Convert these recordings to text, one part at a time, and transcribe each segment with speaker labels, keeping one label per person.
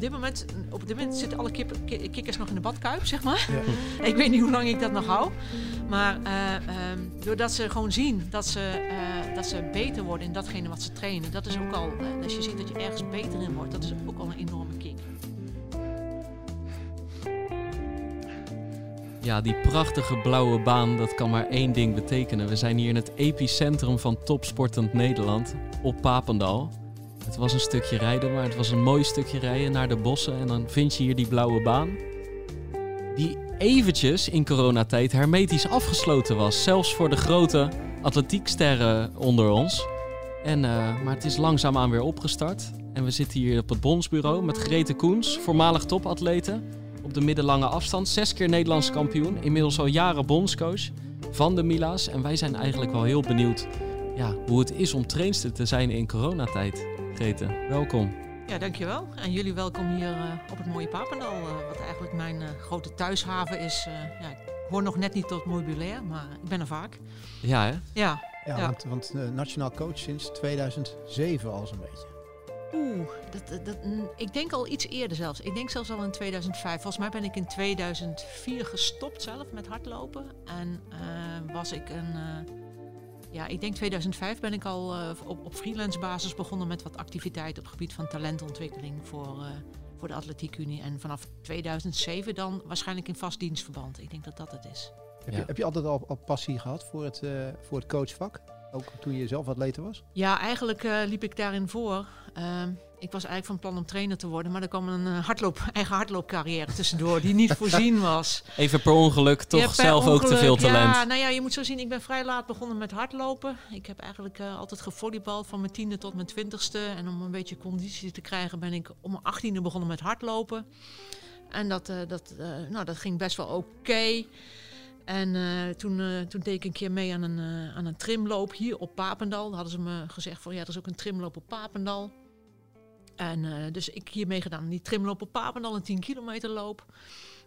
Speaker 1: op dit moment, op dit moment zitten alle kippen, ki- kikkers nog in de badkuip, zeg maar. ik weet niet hoe lang ik dat nog hou. Maar eh, ehm, doordat ze gewoon zien dat ze, eh, dat ze beter worden in datgene wat ze trainen, dat is ook al, eh, als je ziet dat je ergens beter in wordt, dat is ook al een enorme kick.
Speaker 2: Ja, die prachtige blauwe baan, dat kan maar één ding betekenen. We zijn hier in het epicentrum van topsportend Nederland, op Papendal. Was een stukje rijden, maar het was een mooi stukje rijden naar de bossen. En dan vind je hier die blauwe baan. Die eventjes in coronatijd hermetisch afgesloten was. Zelfs voor de grote atletieksterren onder ons. En, eh, maar het is langzaamaan weer opgestart. En we zitten hier op het bondsbureau met Grete Koens, voormalig topatlete op de middellange afstand. Zes keer Nederlands kampioen. Inmiddels al jaren bondscoach van de Mila's. En wij zijn eigenlijk wel heel benieuwd ja, hoe het is om trainster te zijn in coronatijd. Welkom.
Speaker 1: Ja, dankjewel. En jullie welkom hier eh, op het mooie Papendal, eh, wat eigenlijk mijn eh, grote thuishaven is. Eh, ja, ik hoor nog net niet tot meubilair, maar ik ben er vaak.
Speaker 2: Ja, hè?
Speaker 1: Ja,
Speaker 3: Ja,
Speaker 1: Ja.
Speaker 3: want, want eh, nationaal coach sinds 2007 al zo'n beetje.
Speaker 1: Oeh, dat, dat, mm, ik denk al iets eerder zelfs. Ik denk zelfs al in 2005. Volgens mij ben ik in 2004 gestopt zelf met hardlopen. En eh, was ik een... ja, ik denk 2005 ben ik al eh, op, op freelance basis begonnen met wat activiteiten op het gebied van talentontwikkeling voor, eh, voor de Atletiek Unie. En vanaf 2007 dan waarschijnlijk in vast dienstverband. Ik denk dat dat het is.
Speaker 3: Heb,
Speaker 2: Ja.
Speaker 3: je, heb je altijd al, al passie gehad voor het, eh, voor het coachvak? Ook toen je zelf atleten was?
Speaker 1: Ja, eigenlijk eh, liep ik daarin voor. Ik was eigenlijk van plan om trainer te worden, maar er kwam een eh, hardloop, eigen hardloopcarrière tussendoor die niet voorzien was.
Speaker 2: Even per ongeluk toch
Speaker 1: Ja, per
Speaker 2: zelf ook te veel talent.
Speaker 1: Ja, nou ja, je moet zo zien, ik ben vrij laat begonnen met hardlopen. Ik heb eigenlijk eh, altijd gevolleybald van mijn tiende tot mijn twintigste. En om een beetje conditie te krijgen ben ik om mijn achttiende begonnen met hardlopen. En dat, eh, dat, nou, dat ging best wel oké. En toen, toen deed ik een keer mee aan een, aan een trimloop hier op Papendal. Dan hadden ze me gezegd van ja, er is ook een trimloop op Papendal. En eh, dus ik hier meegedaan aan die trimloop op Papendal, een 10 kilometer loop.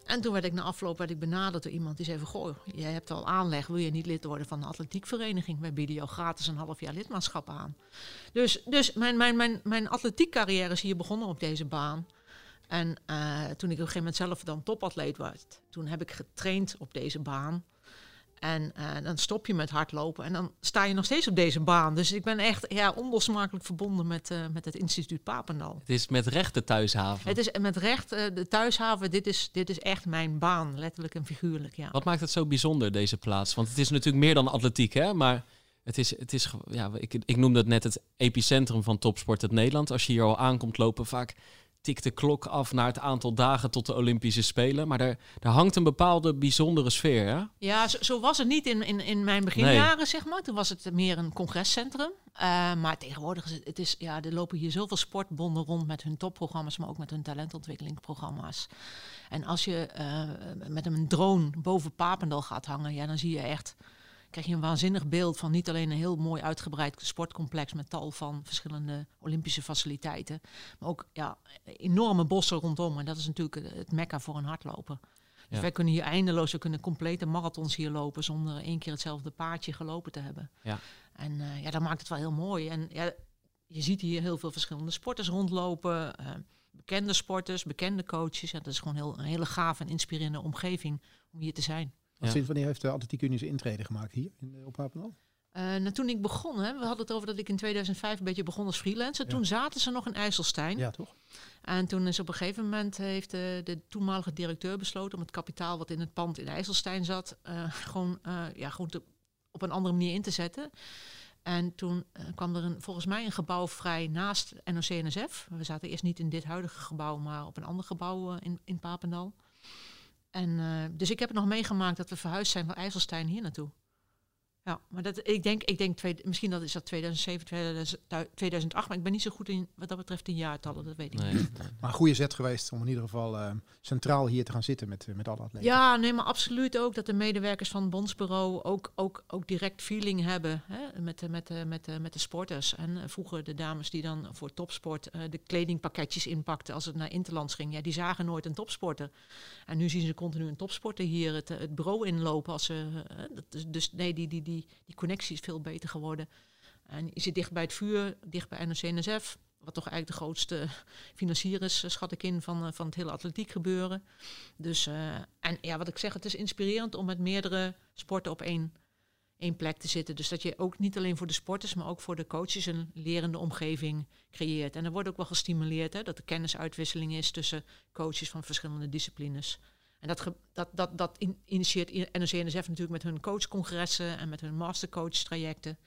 Speaker 1: En toen werd ik na afloop werd ik benaderd door iemand die zei van... Goh, jij hebt al aanleg, wil je niet lid worden van de atletiekvereniging? Wij bieden jou gratis een half jaar lidmaatschap aan. Dus, dus mijn, mijn, mijn, mijn atletiekcarrière is hier begonnen op deze baan. En eh, toen ik op een gegeven moment zelf dan topatleet werd... toen heb ik getraind op deze baan. En eh, dan stop je met hardlopen en dan sta je nog steeds op deze baan. Dus ik ben echt ja, onlosmakelijk verbonden met, eh, met het instituut Papendal.
Speaker 2: Het is met recht de thuishaven.
Speaker 1: Het is met recht eh, de thuishaven. Dit is, dit is echt mijn baan, letterlijk en figuurlijk. Ja.
Speaker 2: Wat maakt het zo bijzonder, deze plaats? Want het is natuurlijk meer dan atletiek, hè? Maar het is, het is ja, ik, ik noemde het net het epicentrum van topsport in Nederland. Als je hier al aankomt lopen, vaak tikt de klok af naar het aantal dagen tot de Olympische Spelen. Maar daar, daar hangt een bepaalde bijzondere sfeer, hè?
Speaker 1: Ja, zo, zo was het niet in, in, in mijn beginjaren, zeg maar. Toen was het meer een congrescentrum. Eh, maar tegenwoordig is het, het is, ja, er lopen hier zoveel sportbonden rond met hun topprogramma's, maar ook met hun talentontwikkelingsprogramma's. En als je eh, met een drone boven Papendal gaat hangen, ja, dan zie je echt, krijg je een waanzinnig beeld van niet alleen een heel mooi uitgebreid sportcomplex met tal van verschillende Olympische faciliteiten, maar ook ja, enorme bossen rondom. En dat is natuurlijk het- mekka voor een hardloper. Dus
Speaker 2: Ja.
Speaker 1: wij kunnen hier eindeloos, we kunnen complete marathons hier lopen zonder één keer hetzelfde paardje gelopen te hebben.
Speaker 2: Ja.
Speaker 1: En eh, ja, dat maakt het wel heel mooi. En ja, je ziet hier heel veel verschillende sporters rondlopen. eh, bekende sporters, bekende coaches. Ja, dat is gewoon heel, een hele gaaf en inspirerende omgeving om hier te zijn.
Speaker 2: Ja.
Speaker 3: Sinds wanneer heeft de Atletiek Unie zijn intrede gemaakt hier in, eh, op Papendal?
Speaker 1: Eh, nou, toen ik begon, hè, we hadden het over dat ik in 2005 een beetje begon als freelancer.
Speaker 3: Ja.
Speaker 1: Toen zaten ze nog in IJsselstein.
Speaker 3: Ja, toch?
Speaker 1: En toen is op een gegeven moment heeft de, de toenmalige directeur besloten om het kapitaal wat in het pand in IJsselstein zat, eh, gewoon, eh, ja, gewoon te, op een andere manier in te zetten. En toen eh, kwam er een, volgens mij een gebouw vrij naast NOC-NSF. We zaten eerst niet in dit huidige gebouw, maar op een ander gebouw eh, in, in Papendal. En, eh, dus ik heb het nog meegemaakt dat we verhuisd zijn van IJsselstein hier naartoe. Ja, maar dat, ik denk, ik denk twee, misschien dat is dat 2007, 2000 2008, maar ik ben niet zo goed in wat dat betreft in jaartallen, dat weet ik
Speaker 2: Nee.
Speaker 1: niet.
Speaker 3: Maar een goede zet geweest om in ieder geval eh, centraal hier te gaan zitten met, eh, met alle atleten.
Speaker 1: Ja, nee, maar absoluut ook dat de medewerkers van het bondsbureau ook, ook, ook direct feeling hebben hè, met, de, met, de, met, de, met de sporters. En eh, vroeger de dames die dan voor topsport eh, de kledingpakketjes inpakten als het naar Interlands ging, ja, die zagen nooit een topsporter. En nu zien ze continu een topsporter hier het, het bureau inlopen. Als ze, eh, dat is, dus nee, die, die, die, die connectie is veel beter geworden. En je zit dicht bij het vuur, dicht bij NOC-NSF. wat toch eigenlijk de grootste financier is, schat ik in, van, van het hele atletiek gebeuren. Dus, en ja, wat ik zeg, het is inspirerend om met meerdere sporten op één één plek te zitten. Dus dat je ook niet alleen voor de sporters, maar ook voor de coaches een lerende omgeving creëert. En er wordt ook wel gestimuleerd hè, dat er kennisuitwisseling is tussen coaches van verschillende disciplines. En dat, dat, dat, dat initieert NOC-NSF natuurlijk met hun coachcongressen en met hun mastercoach trajecten.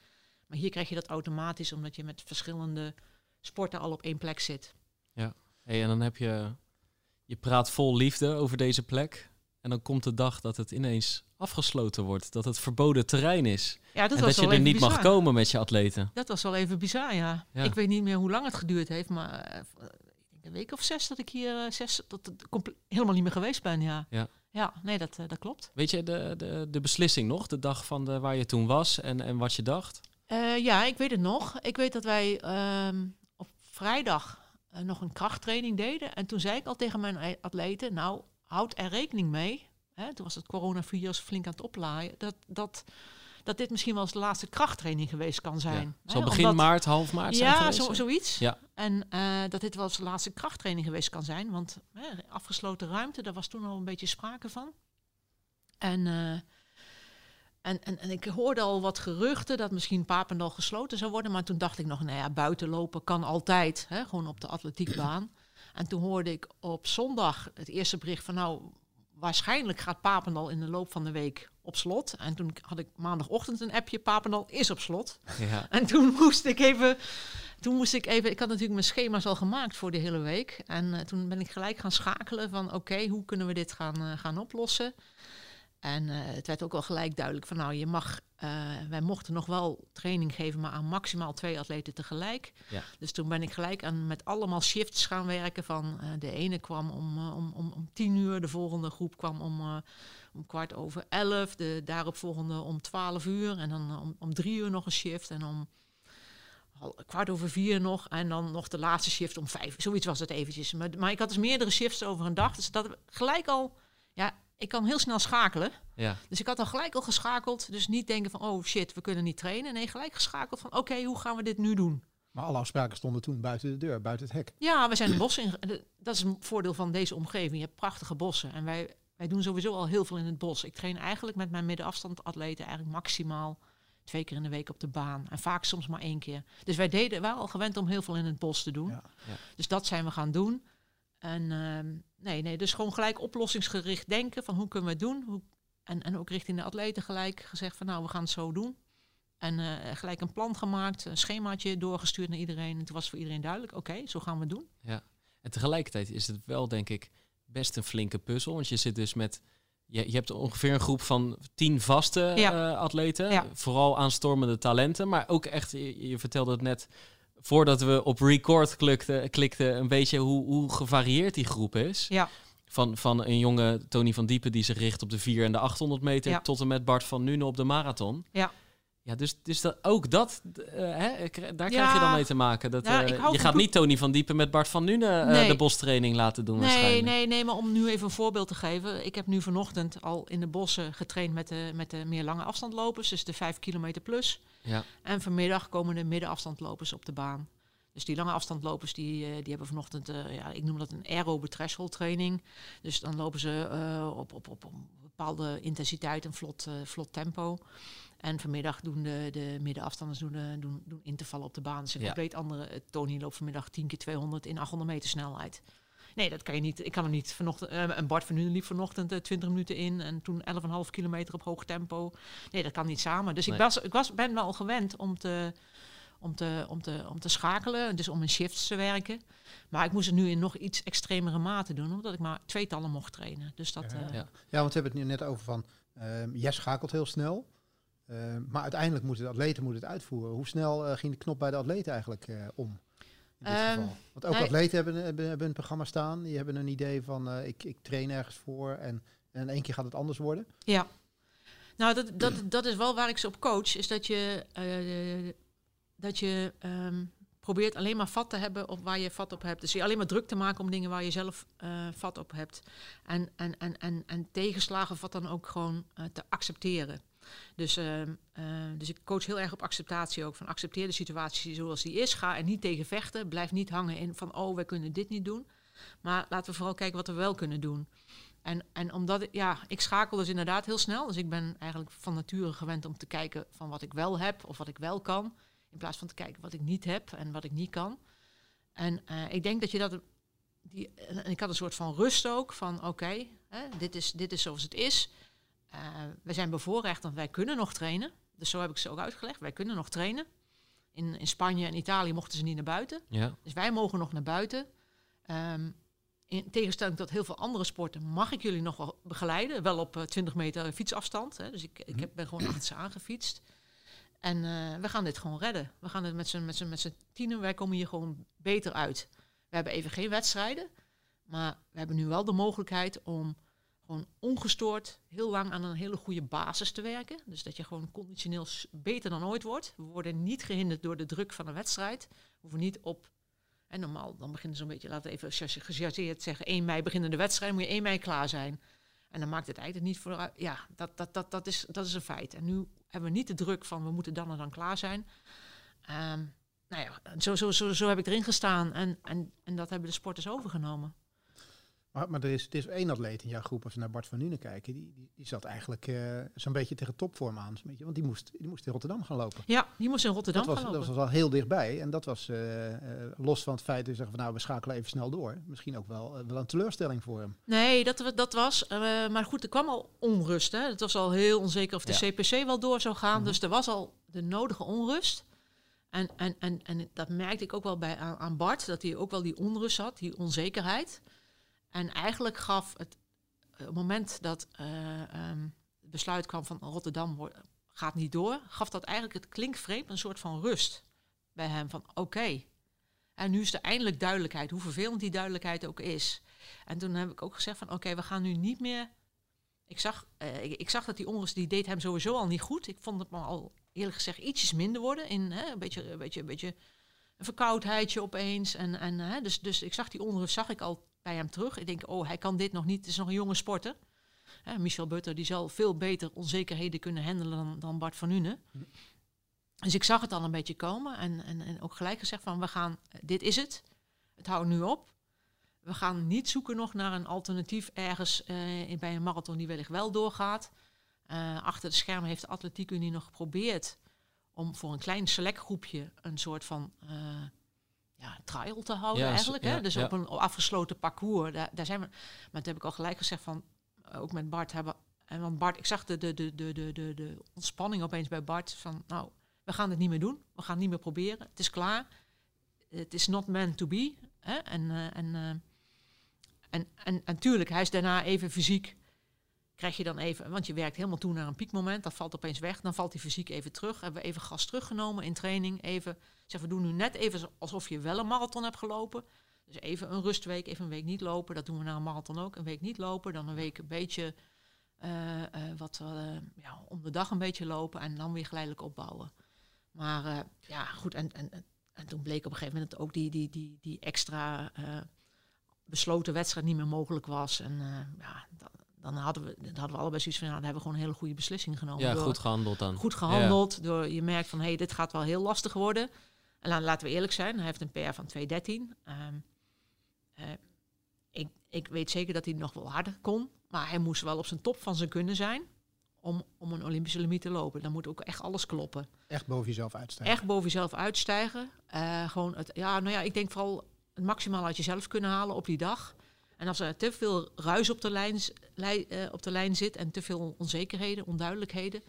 Speaker 1: Maar hier krijg je dat automatisch omdat je met verschillende sporten al op één plek zit.
Speaker 2: Ja, hey, en dan heb je, je praat vol liefde over deze plek. En dan komt de dag dat het ineens afgesloten wordt. Dat het verboden terrein is. Ja, dat en dat je er niet mag komen met je atleten.
Speaker 1: Dat was wel even bizar, ja. Ik weet niet meer hoe lang het geduurd heeft, maar uh, een week of zes dat ik hier uh, zes, dat, dat helemaal niet meer geweest ben, ja. Ja, ja nee, dat, uh, dat klopt.
Speaker 2: Weet je de, de, de beslissing nog, de dag van de, waar je toen was en, en wat je dacht?
Speaker 1: ja, ik weet het nog. Ik weet dat wij ehm, op vrijdag nog een krachttraining deden. En toen zei ik al tegen mijn atleten, nou, houd er rekening mee hè, toen was het coronavirus flink aan het oplaaien, dat, dat, dat dit misschien wel eens de laatste krachttraining geweest kan zijn.
Speaker 2: Ja. Zal begin maart, half maart zijn
Speaker 1: Ja, zo, zoiets. Ja. En uh, dat dit wel eens de laatste krachttraining geweest kan zijn. Want hè, afgesloten ruimte, daar was toen al een beetje sprake van. En, uh, en, en, en ik hoorde al wat geruchten dat misschien Papendal gesloten zou worden. Maar toen dacht ik nog, nou ja, buiten lopen kan altijd. Hè, gewoon op de atletiekbaan. En toen hoorde ik op zondag het eerste bericht van nou, waarschijnlijk gaat Papendal in de loop van de week op slot. En toen had ik maandagochtend een appje, Papendal is op slot. Ja. En toen moest ik even... Toen moest ik even, ik had natuurlijk mijn schema's al gemaakt voor de hele week. En uh, toen ben ik gelijk gaan schakelen van oké, hoe kunnen we dit gaan, uh, gaan oplossen? En uh, het werd ook al gelijk duidelijk van nou, je mag, uh, wij mochten nog wel training geven, maar aan maximaal twee atleten tegelijk. Ja. Dus toen ben ik gelijk aan met allemaal shifts gaan werken. Van uh, de ene kwam om, om, om, om tien uur, de volgende groep kwam om, om kwart over elf, de daaropvolgende om twaalf uur en dan om, om drie uur nog een shift en om kwart over vier nog en dan nog de laatste shift om vijf. Zoiets was het eventjes. Maar, maar ik had dus meerdere shifts over een dag, dus dat gelijk al, ik kan heel snel schakelen. Ja. Dus ik had dan gelijk al geschakeld. Dus niet denken van, oh shit, we kunnen niet trainen. Nee, gelijk geschakeld van, oké, hoe gaan we dit nu doen?
Speaker 3: Maar alle afspraken stonden toen buiten de deur, buiten het hek.
Speaker 1: Ja, we zijn de bossen in. Dat is een voordeel van deze omgeving. Je hebt prachtige bossen. En wij, wij doen sowieso al heel veel in het bos. Ik train eigenlijk met mijn middenafstandatleten eigenlijk maximaal twee keer in de week op de baan. En vaak soms maar één keer. Dus wij deden, waren al gewend om heel veel in het bos te doen. Ja. Ja. Dus dat zijn we gaan doen. En ehm, nee, nee, dus gewoon gelijk oplossingsgericht denken van hoe kunnen we het doen. Hoe, en, en ook richting de atleten gelijk gezegd van nou, we gaan het zo doen. En uh, gelijk een plan gemaakt, een schemaatje doorgestuurd naar iedereen. En toen was voor iedereen duidelijk, oké, zo gaan we het doen.
Speaker 2: Ja, en tegelijkertijd is het wel, denk ik, best een flinke puzzel. Want je zit dus met, je, je hebt ongeveer een groep van tien vaste ja. uh, atleten. Ja. Vooral aanstormende talenten, maar ook echt, je, je vertelde het net, voordat we op record klikten, klikten een beetje hoe, hoe gevarieerd die groep is. Ja. Van, van een jonge Tony van Diepen die zich richt op de 4 en de 800 meter... tot en met Bart van Nuenen op de marathon. Ja. Ja, dus, dus dat, ook dat, uh, hè, daar krijg je dan mee te maken. Dat, uh, je gaat niet Tony van Diepen met Bart van Nuenen nee. de bostraining laten doen
Speaker 1: nee, Nee, nee, maar om nu even een voorbeeld te geven. Ik heb nu vanochtend al in de bossen getraind met de, met de meer lange afstandlopers. Dus de 5 kilometer plus. Ja. En vanmiddag komen de middenafstandlopers op de baan. Dus die lange afstandlopers die, die hebben vanochtend, uh, ja, ik noem dat een aerobe threshold training. Dus dan lopen ze uh, op, op, op een bepaalde intensiteit en vlot, uh, vlot tempo. En vanmiddag doen de, de middenafstanders doen, doen, doen intervallen op de baan. Dus een ja. compleet andere. Tony loopt vanmiddag 10 keer 200 in 800 meter snelheid. Nee, dat kan je niet. Ik kan hem niet. Vanochtend, uh, een Bart van nu liep vanochtend uh, 20 minuten in en toen 11,5 kilometer op hoog tempo. Nee, dat kan niet samen. Dus nee. ik, was, ik was, ben wel gewend om te, om te, om, te, om te schakelen, dus om in shifts te werken. Maar ik moest het nu in nog iets extremere mate doen, omdat ik maar tweetallen mocht trainen. Dus dat,
Speaker 3: ja, ja. ja, want we hebben het nu net over van, uh, jij schakelt heel snel. Uh, maar uiteindelijk moeten de atleten moeten het uitvoeren. Hoe snel uh, ging de knop bij de atleten eigenlijk uh, om? In dit um, geval? Want ook atleten hebben, hebben, hebben, een programma staan. Die hebben een idee van ik, ik train ergens voor en, en in één keer gaat het anders worden.
Speaker 1: Ja, nou dat, dat, dat is wel waar ik ze op coach. Is dat je, dat je um, probeert alleen maar vat te hebben op waar je vat op hebt. Dus je alleen maar druk te maken om dingen waar je zelf uh, vat op hebt. En, en, en, en, en tegenslagen vat dan ook gewoon uh, te accepteren. Dus, uh, dus ik coach heel erg op acceptatie ook. Van accepteer de situatie zoals die is. Ga er niet tegen vechten. Blijf niet hangen in van oh, wij kunnen dit niet doen. Maar laten we vooral kijken wat we wel kunnen doen. En, en omdat ja, ik schakel dus inderdaad heel snel. Dus ik ben eigenlijk van nature gewend om te kijken van wat ik wel heb of wat ik wel kan. In plaats van te kijken wat ik niet heb en wat ik niet kan. En uh, ik denk dat je dat. Die, en ik had een soort van rust ook van oké, dit, is, dit is zoals het is. Uh, we zijn bevoorrecht, want wij kunnen nog trainen. Dus zo heb ik ze ook uitgelegd. Wij kunnen nog trainen. In, in Spanje en Italië mochten ze niet naar buiten.
Speaker 2: Ja.
Speaker 1: Dus wij mogen nog naar buiten. Um, in tegenstelling tot heel veel andere sporten mag ik jullie nog wel begeleiden. Wel op uh, 20 meter fietsafstand. Hè. Dus ik, ik heb, ben gewoon achter ze aangefietst. En uh, we gaan dit gewoon redden. We gaan het met z'n, met z'n, met z'n tienen. Wij komen hier gewoon beter uit. We hebben even geen wedstrijden. Maar we hebben nu wel de mogelijkheid om gewoon ongestoord heel lang aan een hele goede basis te werken. Dus dat je gewoon conditioneel beter dan ooit wordt. We worden niet gehinderd door de druk van een wedstrijd. We hoeven niet op en normaal, dan beginnen ze een beetje, laten we even gechargeerd zeggen, 1 mei beginnen de wedstrijd, moet je 1 mei klaar zijn. En dan maakt het eigenlijk niet voor. Ja, dat, dat, dat, dat, is, dat is een feit. En nu hebben we niet de druk van we moeten dan en dan klaar zijn. Um, nou ja, zo, zo, zo, zo heb ik erin gestaan en, en, en dat hebben de sporters overgenomen.
Speaker 3: Maar, maar er, is, er is één atleet in jouw groep, als we naar Bart van Nuenen kijken, die, die, die zat eigenlijk uh, zo'n beetje tegen topvorm aan. Beetje, want die moest, die moest in Rotterdam gaan lopen.
Speaker 1: Ja, die moest in Rotterdam
Speaker 3: dat was,
Speaker 1: gaan
Speaker 3: lopen. Dat was wel heel dichtbij. En dat was uh, uh, los van het feit dat je zegt van nou, we schakelen even snel door. Misschien ook wel, wel een teleurstelling voor hem.
Speaker 1: Nee, dat, dat was. maar goed, er kwam al onrust. Hè. Het was al heel onzeker of de ja. CPC wel door zou gaan. Mm -hmm. Dus er was al de nodige onrust. En, en, en, en dat merkte ik ook wel bij, aan, aan Bart, dat hij ook wel die onrust had, die onzekerheid. En eigenlijk gaf het, het moment dat uh, um, het besluit kwam van Rotterdam gaat niet door, gaf dat eigenlijk het klinkvreemd een soort van rust bij hem. Van oké, en nu is er eindelijk duidelijkheid, hoe vervelend die duidelijkheid ook is. En toen heb ik ook gezegd van oké, we gaan nu niet meer... Ik zag, uh, ik, zag dat die onrust, die deed hem sowieso al niet goed. Ik vond het maar al eerlijk gezegd ietsjes minder worden. In, hè, een beetje, een beetje, een beetje een verkoudheidje opeens. En, en, hè, dus, dus ik zag die onrust, zag ik al bij hem terug. Ik denk, oh, hij kan dit nog niet. Het is nog een jonge sporter. Michel Butter, die zal veel beter onzekerheden kunnen handelen dan, Bart van. Hm. Dus ik zag het al een beetje komen. En, en, en ook gelijk gezegd van, we gaan, dit is het. Het houdt nu op. We gaan niet zoeken nog naar een alternatief ergens uh, bij een marathon die wellicht wel doorgaat. Uh, achter de schermen heeft de Atletiek Unie nog geprobeerd om voor een klein select groepje een soort van ja, trial te houden
Speaker 2: Ja,
Speaker 1: eigenlijk.
Speaker 2: ja,
Speaker 1: hè? Dus
Speaker 2: ja.
Speaker 1: op een afgesloten parcours. Daar, daar zijn we. Maar toen heb ik al gelijk gezegd van, ook met Bart hebben. En want Bart, ik zag de, de, de, de, de, de, de ontspanning opeens bij Bart van, nou, we gaan het niet meer doen. We gaan het niet meer proberen. Het is klaar. Het is not meant to be. Hè? En, uh, en, uh, en, en, en tuurlijk, hij is daarna even fysiek krijg je dan even, want je werkt helemaal toe naar een piekmoment, dat valt opeens weg, dan valt die fysiek even terug. Hebben we even gas teruggenomen in training, even, zeg, we doen nu net even alsof je wel een marathon hebt gelopen. Dus even een rustweek, even een week niet lopen, dat doen we na een marathon ook, een week niet lopen, dan een week een beetje uh, uh, wat uh, ja, om de dag een beetje lopen en dan weer geleidelijk opbouwen. Maar ja, goed, en, en, en toen bleek op een gegeven moment ook die, die, die, die extra besloten wedstrijd niet meer mogelijk was. En ja, dan hadden we, dan hadden we allebei zoiets van, ja, dan hebben we gewoon een hele goede beslissing genomen.
Speaker 2: Ja,
Speaker 1: door,
Speaker 2: goed gehandeld dan.
Speaker 1: Goed gehandeld, ja. door je merkt van, hé, hey, dit gaat wel heel lastig worden. En laten we eerlijk zijn, hij heeft een PR van 2.13. Um, uh, ik, ik weet zeker dat hij nog wel harder kon, maar hij moest wel op zijn top van zijn kunnen zijn om, om een Olympische limiet te lopen. Dan moet ook echt alles kloppen.
Speaker 3: Echt boven jezelf uitstijgen.
Speaker 1: Echt boven jezelf uitstijgen. Uh, gewoon het, ja, nou ja, ik denk vooral het maximaal uit jezelf kunnen halen op die dag. En als er te veel ruis op de lijn, lij, uh, op de lijn zit en te veel onzekerheden, onduidelijkheden,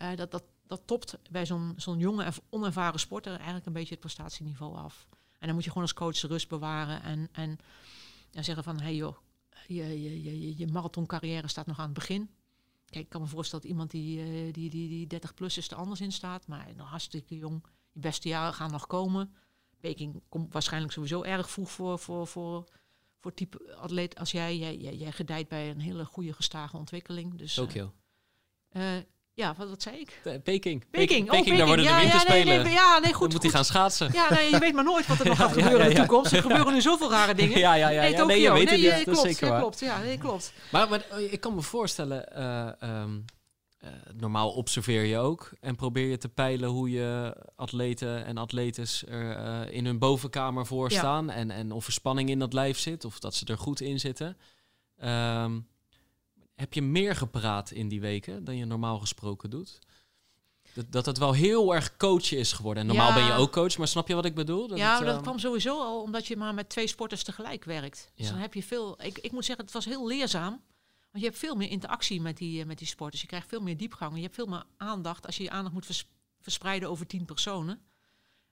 Speaker 1: uh, dat, dat, dat topt bij zo'n zo'n jonge, onervaren sporter eigenlijk een beetje het prestatieniveau af. En dan moet je gewoon als coach rust bewaren en, en zeggen van, hé hey joh, je, je, je, je marathoncarrière staat nog aan het begin. Kijk, ik kan me voorstellen dat iemand die, uh, die, die, die 30 plus is er anders in staat, maar nog hartstikke jong. Je beste jaren gaan nog komen. Peking komt waarschijnlijk sowieso erg vroeg voor, voor, voor, voor type atleet als jij. Jij, jij, jij gedijt bij een hele goede gestage ontwikkeling. Dus,
Speaker 2: Tokio.
Speaker 1: Uh, Ja, wat, wat zei ik?
Speaker 2: Peking.
Speaker 1: Peking,
Speaker 2: Peking,
Speaker 1: oh, Peking.
Speaker 2: daar worden
Speaker 1: ja,
Speaker 2: de winterspelen.
Speaker 1: Ja, nee, nee, ja, nee goed.
Speaker 2: Dan moet hij gaan schaatsen.
Speaker 1: Ja, nee, je weet maar nooit wat er nog gaat gebeuren in de toekomst. Er gebeuren nu zoveel rare dingen.
Speaker 2: Ja, ja, ja.
Speaker 1: Nee,
Speaker 2: ja.
Speaker 1: Tokio.
Speaker 2: Nee, je weet het
Speaker 1: nee,
Speaker 2: niet. Dat is
Speaker 1: klopt,
Speaker 2: zeker waar.
Speaker 1: klopt. Ja, nee, klopt.
Speaker 2: Maar, maar eh, ik kan me voorstellen, eh, eh, normaal observeer je ook en probeer je te peilen hoe je atleten en atletes er eh, in hun bovenkamer voor
Speaker 1: Ja.
Speaker 2: staan en, en of er spanning in dat lijf zit of dat ze er goed in zitten. Ehm, heb je meer gepraat in die weken dan je normaal gesproken doet? Dat, dat het wel heel erg coachen is geworden. En normaal
Speaker 1: Ja.
Speaker 2: ben je ook coach, maar snap je wat ik bedoel? Dat
Speaker 1: ja,
Speaker 2: het,
Speaker 1: dat
Speaker 2: ehm,
Speaker 1: kwam sowieso al omdat je maar met twee sporters tegelijk werkt. Dus dan heb je veel... Ik, ik moet zeggen, het was heel leerzaam. Want je hebt veel meer interactie met die, eh, met die sporters. Je krijgt veel meer diepgang. Je hebt veel meer aandacht als je je aandacht moet vers- verspreiden over tien personen.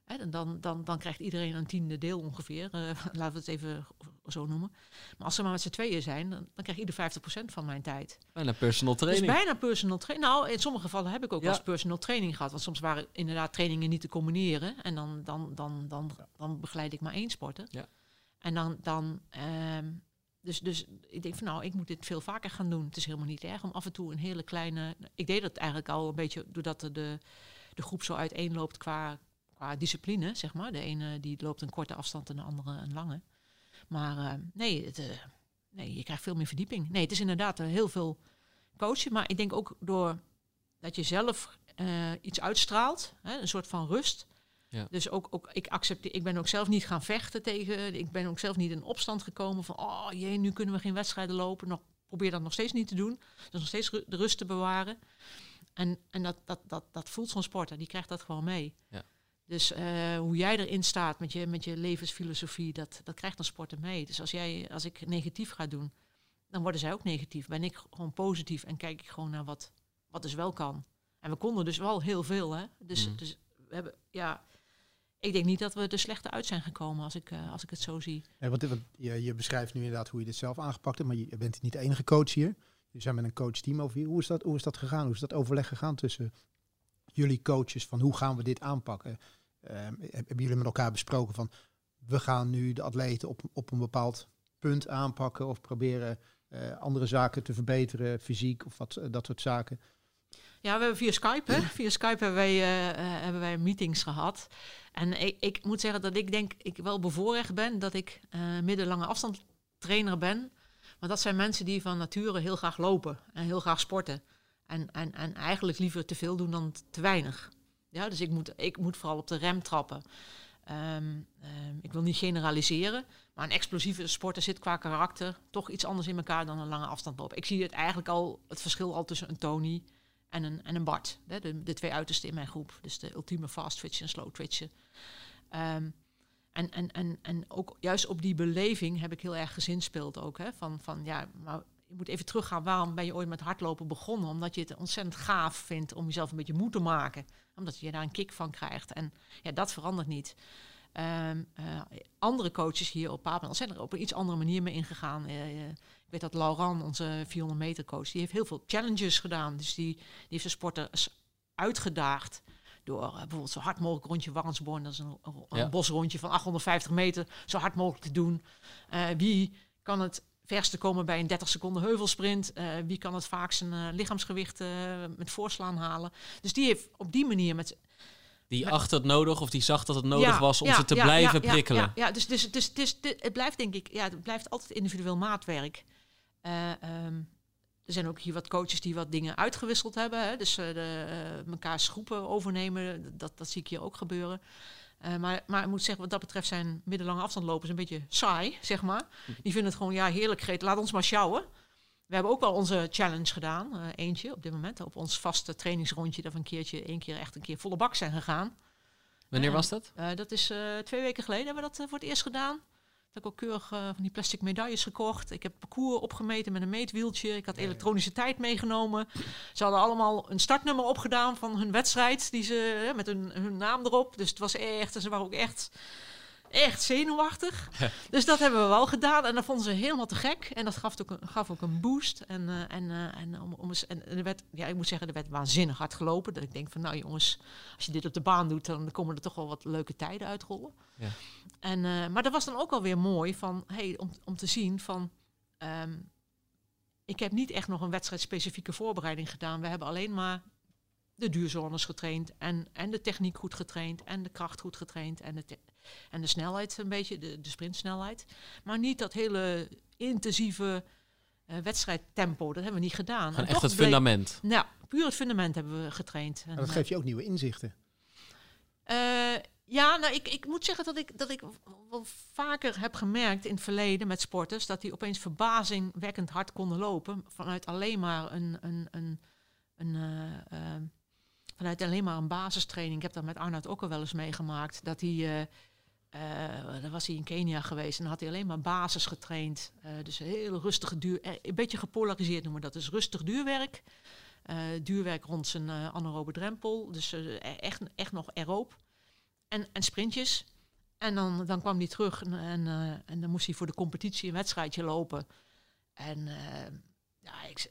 Speaker 1: Hè, en dan, dan, dan krijgt iedereen een tiende deel ongeveer. eh, laten we het even zo noemen. Maar als ze maar met z'n tweeën zijn, dan, dan krijgt ieder 50% van mijn tijd.
Speaker 2: bijna personal training.
Speaker 1: Dus bijna personal training. Nou, in sommige gevallen heb ik ook
Speaker 2: Ja.
Speaker 1: wel eens personal training gehad. Want soms waren inderdaad trainingen niet te combineren. En dan, dan, dan, dan, dan begeleid ik maar één sporter.
Speaker 2: Ja.
Speaker 1: En dan, dan ehm, dus, dus ik denk van nou, ik moet dit veel vaker gaan doen. Het is helemaal niet erg om af en toe een hele kleine... Ik deed dat eigenlijk al een beetje doordat de, de, groep zo uiteenloopt qua, qua discipline, zeg maar. De ene die loopt een korte afstand en de andere een lange. Maar eh, nee, eh, nee, je krijgt veel meer verdieping. Nee, het is inderdaad eh, heel veel coachen. Maar ik denk ook door dat je zelf iets uitstraalt, hè, een soort van rust.
Speaker 2: Ja.
Speaker 1: Dus ook, ook ik accepteer, ik ben ook zelf niet gaan vechten tegen. Ik ben ook zelf niet in opstand gekomen van oh jee, nu kunnen we geen wedstrijden lopen. Nog, probeer dat nog steeds niet te doen. Dus nog steeds ru- de rust te bewaren. En, en dat, dat, dat, dat voelt zo'n sporter, die krijgt dat gewoon mee.
Speaker 2: Ja.
Speaker 1: Dus eh, hoe jij erin staat met je, met je levensfilosofie, dat, dat krijgt een sporter mee. Dus als, jij, als ik negatief ga doen, dan worden zij ook negatief. Ben ik gewoon positief en kijk ik gewoon naar wat, wat dus wel kan. En we konden dus wel heel veel, hè. Dus, dus we hebben, ja... Ik denk niet dat we er slechte uit zijn gekomen, als ik, eh, als ik het zo zie.
Speaker 3: Ja, want, je, je beschrijft nu inderdaad hoe je dit zelf aangepakt hebt, maar je bent niet de enige coach hier. Je zijn met een coachteam over hier. Hoe is, dat, hoe is dat gegaan? Hoe is dat overleg gegaan tussen jullie coaches van hoe gaan we dit aanpakken? Ehm, hebben jullie met elkaar besproken van we gaan nu de atleten op, op een bepaald punt aanpakken of proberen eh, andere zaken te verbeteren, fysiek of wat, eh, dat soort zaken?
Speaker 1: Ja, we hebben via Skype, hè? Via Skype hebben wij, eh, eh, hebben wij meetings gehad. En ik, ik moet zeggen dat ik denk ik wel bevoorrecht ben dat ik eh middellange afstand trainer ben. Maar dat zijn mensen die van nature heel graag lopen en heel graag sporten. En, en, en eigenlijk liever te veel doen dan te weinig. Ja, dus ik moet, ik moet vooral op de rem trappen. Ehm, ehm, ik wil niet generaliseren, maar een explosieve sporter zit qua karakter toch iets anders in elkaar dan een lange afstand lopen. Ik zie het eigenlijk al, het verschil al tussen een Tony en een, en een Bart. De, de twee uitersten in mijn groep. Dus de ultieme fast twitchen en slow twitchen. Ehm, en, en, en, en ook juist op die beleving heb ik heel erg gezinspeeld ook. Hè, van, van ja, maar je moet even teruggaan. Waarom ben je ooit met hardlopen begonnen? Omdat je het ontzettend gaaf vindt om jezelf een beetje moe te maken. Omdat je daar een kick van krijgt. En ja, dat verandert niet. Ehm, eh, andere coaches hier op Papendal zijn er op een iets andere manier mee ingegaan. Eh, eh, ik weet dat Laurent, onze 400 meter coach, die heeft heel veel challenges gedaan. Dus die, die heeft de sporters uitgedaagd door bijvoorbeeld zo hard mogelijk rondje Warnsborn, dat is een, een
Speaker 2: Ja.
Speaker 1: bosrondje van 850 meter, zo hard mogelijk te doen. Wie kan het verste komen bij een 30 seconden heuvelsprint? Wie kan het vaak zijn lichaamsgewicht met voorslaan halen? Dus die heeft op die manier met
Speaker 2: Die
Speaker 1: Maar-
Speaker 2: acht het nodig of die zag dat het nodig
Speaker 1: Ja,
Speaker 2: was om
Speaker 1: ja,
Speaker 2: ze te
Speaker 1: ja,
Speaker 2: blijven prikkelen.
Speaker 1: Ja, ja, dus, dus, dus, dus, het blijft denk ik, ja, het blijft altijd individueel maatwerk. Eh, ehm, er zijn ook hier wat coaches die wat dingen uitgewisseld hebben. Hè? Dus eh de, eh, mekaars groepen overnemen, dat, dat zie ik hier ook gebeuren. Maar, maar ik moet zeggen, wat dat betreft zijn middellange afstandlopers een beetje saai, zeg maar. Die vinden het gewoon, ja, heerlijk, Greet, laat ons maar sjouwen. We hebben ook wel onze challenge gedaan, eh, eentje op dit moment. Op ons vaste trainingsrondje, dat we een keertje, één keer echt een keer volle bak zijn gegaan.
Speaker 2: Wanneer was dat?
Speaker 1: Eh, dat is eh, twee weken geleden hebben we dat voor het eerst gedaan. Heb ik ook keurig van die plastic medailles gekocht. Ik heb het parcours opgemeten met een meetwieltje. Ik had elektronische tijd meegenomen. Ze hadden allemaal een startnummer opgedaan van hun wedstrijd. Die ze, met hun, hun naam erop. Dus het was echt, ze waren ook echt, echt zenuwachtig. dus dat hebben we wel gedaan. En dat vonden ze helemaal te gek. En dat gaf ook een, gaf ook een boost. En, eh, en, eh, en, om, om eens, en er werd, ja, ik moet zeggen, er werd waanzinnig hard gelopen. Dat ik denk van, nou jongens, als je dit op de baan doet, dan komen er toch wel wat leuke tijden uitrollen.
Speaker 2: Ja.
Speaker 1: En, eh, maar dat was dan ook alweer mooi van, hey, om, om te zien van, ehm, ik heb niet echt nog een wedstrijdspecifieke voorbereiding gedaan. We hebben alleen maar de duurzones getraind en, en de techniek goed getraind en de kracht goed getraind en de, en de snelheid een beetje, de, de sprintsnelheid. Maar niet dat hele intensieve uh, wedstrijdtempo, dat hebben we niet gedaan.
Speaker 2: En echt het fundament.
Speaker 1: Nou, puur het fundament hebben we getraind.
Speaker 3: En dat geeft je ook nieuwe inzichten.
Speaker 1: Uh, ja, nou, ik, ik moet zeggen dat ik, dat ik wel vaker heb gemerkt in het verleden met sporters dat die opeens verbazingwekkend hard konden lopen vanuit alleen maar een, een, een, een uh, vanuit alleen maar een basistraining. Ik heb dat met Arnoud ook al wel eens meegemaakt. Dat hij, uh, dan was hij in Kenia geweest en had hij alleen maar basis getraind. dus heel rustige duur, een beetje gepolariseerd noemen we dat. Dus rustig duurwerk. duurwerk rond zijn anaerobe drempel. Dus echt, echt nog aeroop en, en sprintjes. En dan, dan kwam hij terug en, en, en, dan moest hij voor de competitie een wedstrijdje lopen. En ja, ik,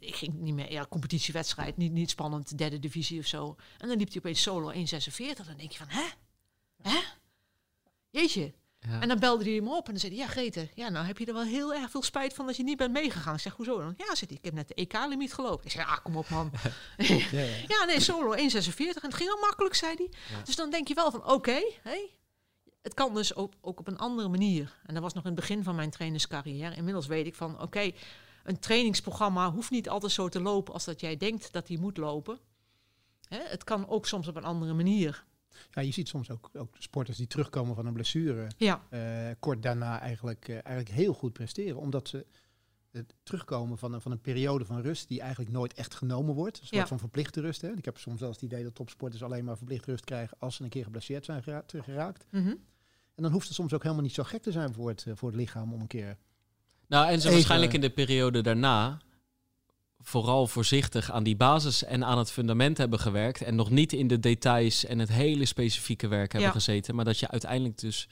Speaker 1: ik, ging niet meer, ja, competitiewedstrijd, niet, niet spannend, derde divisie of zo. En dan liep hij opeens solo 1,46. Dan denk je van, hè? Hè? Jeetje. Ja. En dan belde hij hem op en dan zei hij, ja Grete, ja, nou heb je er wel heel erg veel spijt van dat je niet bent meegegaan. Ik zeg, hoezo dan? Ja, zit hij, ik heb net de EK-limiet gelopen. Ik zeg, ah, kom op man. ja, ja. ja, nee, solo 1,46 en het ging al makkelijk, zei hij. Dus dan denk je wel van, oké, okay, hey, het kan dus ook, ook op een andere manier. En dat was nog in het begin van mijn trainerscarrière. Inmiddels weet ik van, oké, een trainingsprogramma hoeft niet altijd zo te lopen als dat jij denkt dat hij moet lopen. Hè? Het kan ook soms op een andere manier.
Speaker 3: Ja, je ziet soms ook, ook sporters die terugkomen van een blessure.
Speaker 1: Ja.
Speaker 3: Uh, kort daarna eigenlijk, uh, eigenlijk heel goed presteren. Omdat ze het terugkomen van een, van een periode van rust die eigenlijk nooit echt genomen wordt. Een soort ja. van verplichte rust. Hè. Ik heb soms wel eens het idee dat topsporters alleen maar verplichte rust krijgen als ze een keer geblesseerd zijn gera teruggeraakt.
Speaker 1: Mm -hmm.
Speaker 3: En dan hoeft het soms ook helemaal niet zo gek te zijn voor het, uh, voor het lichaam om een keer.
Speaker 2: Nou, en ze waarschijnlijk in de periode daarna vooral voorzichtig aan die basis en aan het fundament hebben gewerkt. En nog niet in de details en het hele specifieke werk hebben ja. gezeten. Maar dat je uiteindelijk dus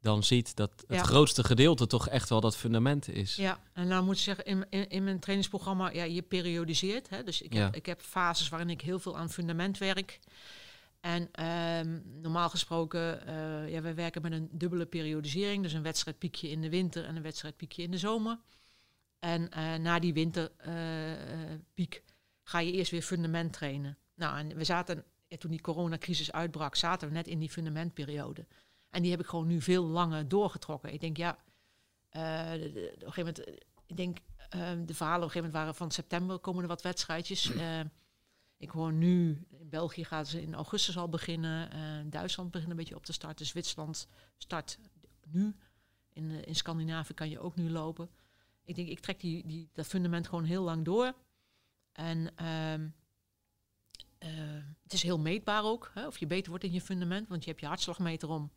Speaker 2: dan ziet dat het
Speaker 1: Ja.
Speaker 2: grootste gedeelte toch echt wel dat fundament is.
Speaker 1: Ja, en nou moet ik zeggen, in, in, in mijn trainingsprogramma, ja, je periodiseert. Hè? Dus ik,
Speaker 2: Ja.
Speaker 1: heb, ik heb fases waarin ik heel veel aan fundament werk. En ehm, normaal gesproken, eh ja, wij werken met een dubbele periodisering. Dus een wedstrijdpiekje in de winter en een wedstrijdpiekje in de zomer. En eh, na die winterpiek ga je eerst weer fundament trainen. Nou, en we zaten, ja, toen die coronacrisis uitbrak, zaten we net in die fundamentperiode. En die heb ik gewoon nu veel langer doorgetrokken. Ik denk, ja, eh, op een gegeven moment, eh, ik denk, eh, de verhalen op een gegeven moment waren van september komen er wat wedstrijdjes. Eh, ik hoor nu, in België gaan ze in augustus al beginnen. Eh, Duitsland begint een beetje op te starten. Zwitserland start nu. In, eh, in Scandinavië kan je ook nu lopen. Ik denk, ik trek die, die, dat fundament gewoon heel lang door. En ehm, eh, het is heel meetbaar ook, hè, of je beter wordt in je fundament, want je hebt je hartslagmeter om.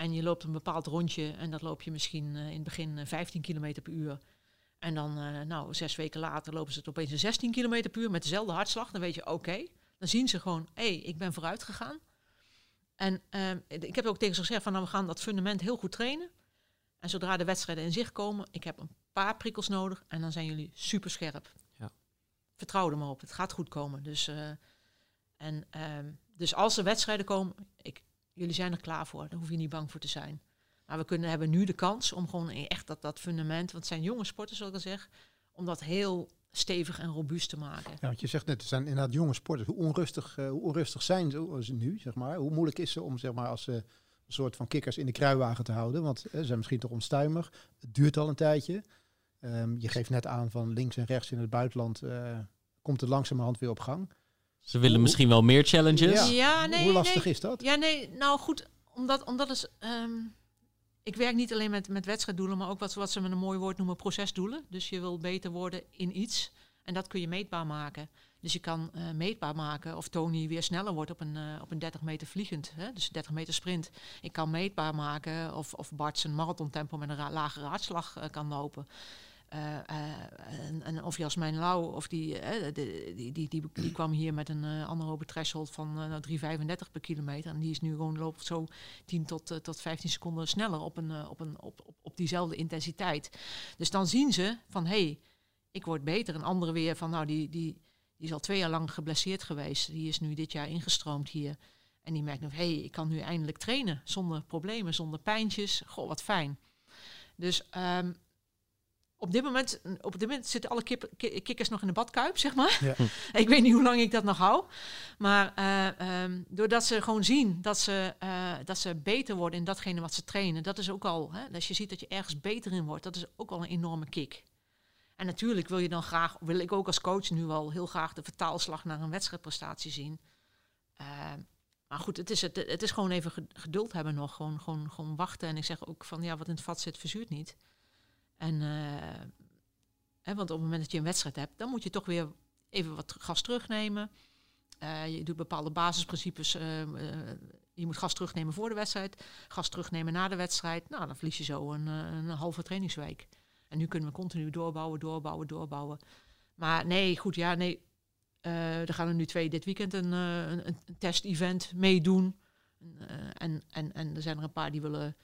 Speaker 1: En je loopt een bepaald rondje en dat loop je misschien eh, in het begin eh, 15 km per uur. En dan, eh, nou, zes weken later lopen ze het opeens een 16 km per uur met dezelfde hartslag. Dan weet je, oké, dan zien ze gewoon, hé, hey, ik ben vooruit gegaan. En ehm, ik heb ook tegen ze gezegd van, nou, we gaan dat fundament heel goed trainen. En zodra de wedstrijden in zicht komen, ik heb een paar prikkels nodig en dan zijn jullie super scherp.
Speaker 2: Ja.
Speaker 1: Vertrouw er maar op, het gaat goed komen. Dus, eh, en, ehm, dus als er wedstrijden komen, ik, jullie zijn er klaar voor, daar hoef je niet bang voor te zijn. Maar we kunnen, hebben nu de kans om gewoon echt dat, dat fundament, want het zijn jonge sporters, zoals ik al zeg, om dat heel stevig en robuust te maken.
Speaker 3: Ja, want je zegt net, het zijn inderdaad jonge sporters. Hoe onrustig, eh, hoe onrustig zijn ze ze nu, zeg maar? Hoe moeilijk is ze om, zeg maar, als ze een soort van kikkers in de kruiwagen te houden? Want eh, ze zijn misschien toch onstuimig. Het duurt al een tijdje. Ehm, je geeft net aan van links en rechts in het buitenland eh, komt het langzamerhand weer op gang.
Speaker 2: Ze willen
Speaker 3: Hoe-
Speaker 2: misschien wel meer challenges.
Speaker 3: Ja.
Speaker 1: Ja, nee,
Speaker 3: Hoe lastig
Speaker 1: nee.
Speaker 3: is dat?
Speaker 1: Ja, nee, nou goed, omdat, omdat is, ehm, ik werk niet alleen met, met wedstrijddoelen, maar ook wat, wat ze met een mooi woord noemen procesdoelen. Dus je wil beter worden in iets en dat kun je meetbaar maken. Dus je kan eh, meetbaar maken of Tony weer sneller wordt op een, eh, op een 30 meter vliegend, hè? dus 30 meter sprint. Ik kan meetbaar maken of, of Bart zijn marathontempo met een ra- lagere hartslag eh, kan lopen. Eh, eh, en, en of Jasmijn Lauw, of die, eh, die, die, die, die kwam hier met een anaerobe threshold van eh, nou, 3,35 per kilometer. En die is nu gewoon loopt zo 10 tot, tot 15 seconden sneller op, een, op, een, op, op, op diezelfde intensiteit. Dus dan zien ze van hé, hey, ik word beter. En anderen weer van nou, die, die, die is al twee jaar lang geblesseerd geweest. Die is nu dit jaar ingestroomd hier. En die merkt nog, hé, hey, ik kan nu eindelijk trainen zonder problemen, zonder pijntjes. Goh, wat fijn. Dus ehm, op dit moment, op dit moment zitten alle kip, kikkers nog in de badkuip, zeg maar. Ja. ik weet niet hoe lang ik dat nog hou. Maar uh, um, doordat ze gewoon zien dat ze, uh, dat ze beter worden in datgene wat ze trainen, dat is ook al, hè, als je ziet dat je ergens beter in wordt, dat is ook al een enorme kick. En natuurlijk wil je dan graag, wil ik ook als coach nu al heel graag de vertaalslag naar een wedstrijdprestatie zien. Uh, maar goed, het is, het, het is gewoon even geduld hebben nog. Gewoon, gewoon, gewoon wachten. En ik zeg ook van ja, wat in het vat zit, verzuurt niet. En, uh, hè, want op het moment dat je een wedstrijd hebt, dan moet je toch weer even wat gas terugnemen. Uh, je doet bepaalde basisprincipes. Uh, je moet gas terugnemen voor de wedstrijd, gas terugnemen na de wedstrijd. Nou, dan verlies je zo een, een halve trainingsweek. En nu kunnen we continu doorbouwen, doorbouwen, doorbouwen. Maar nee, goed, ja, nee. Uh, er gaan er nu twee dit weekend een, een, een test-event meedoen. en, en, en er zijn er een paar die willen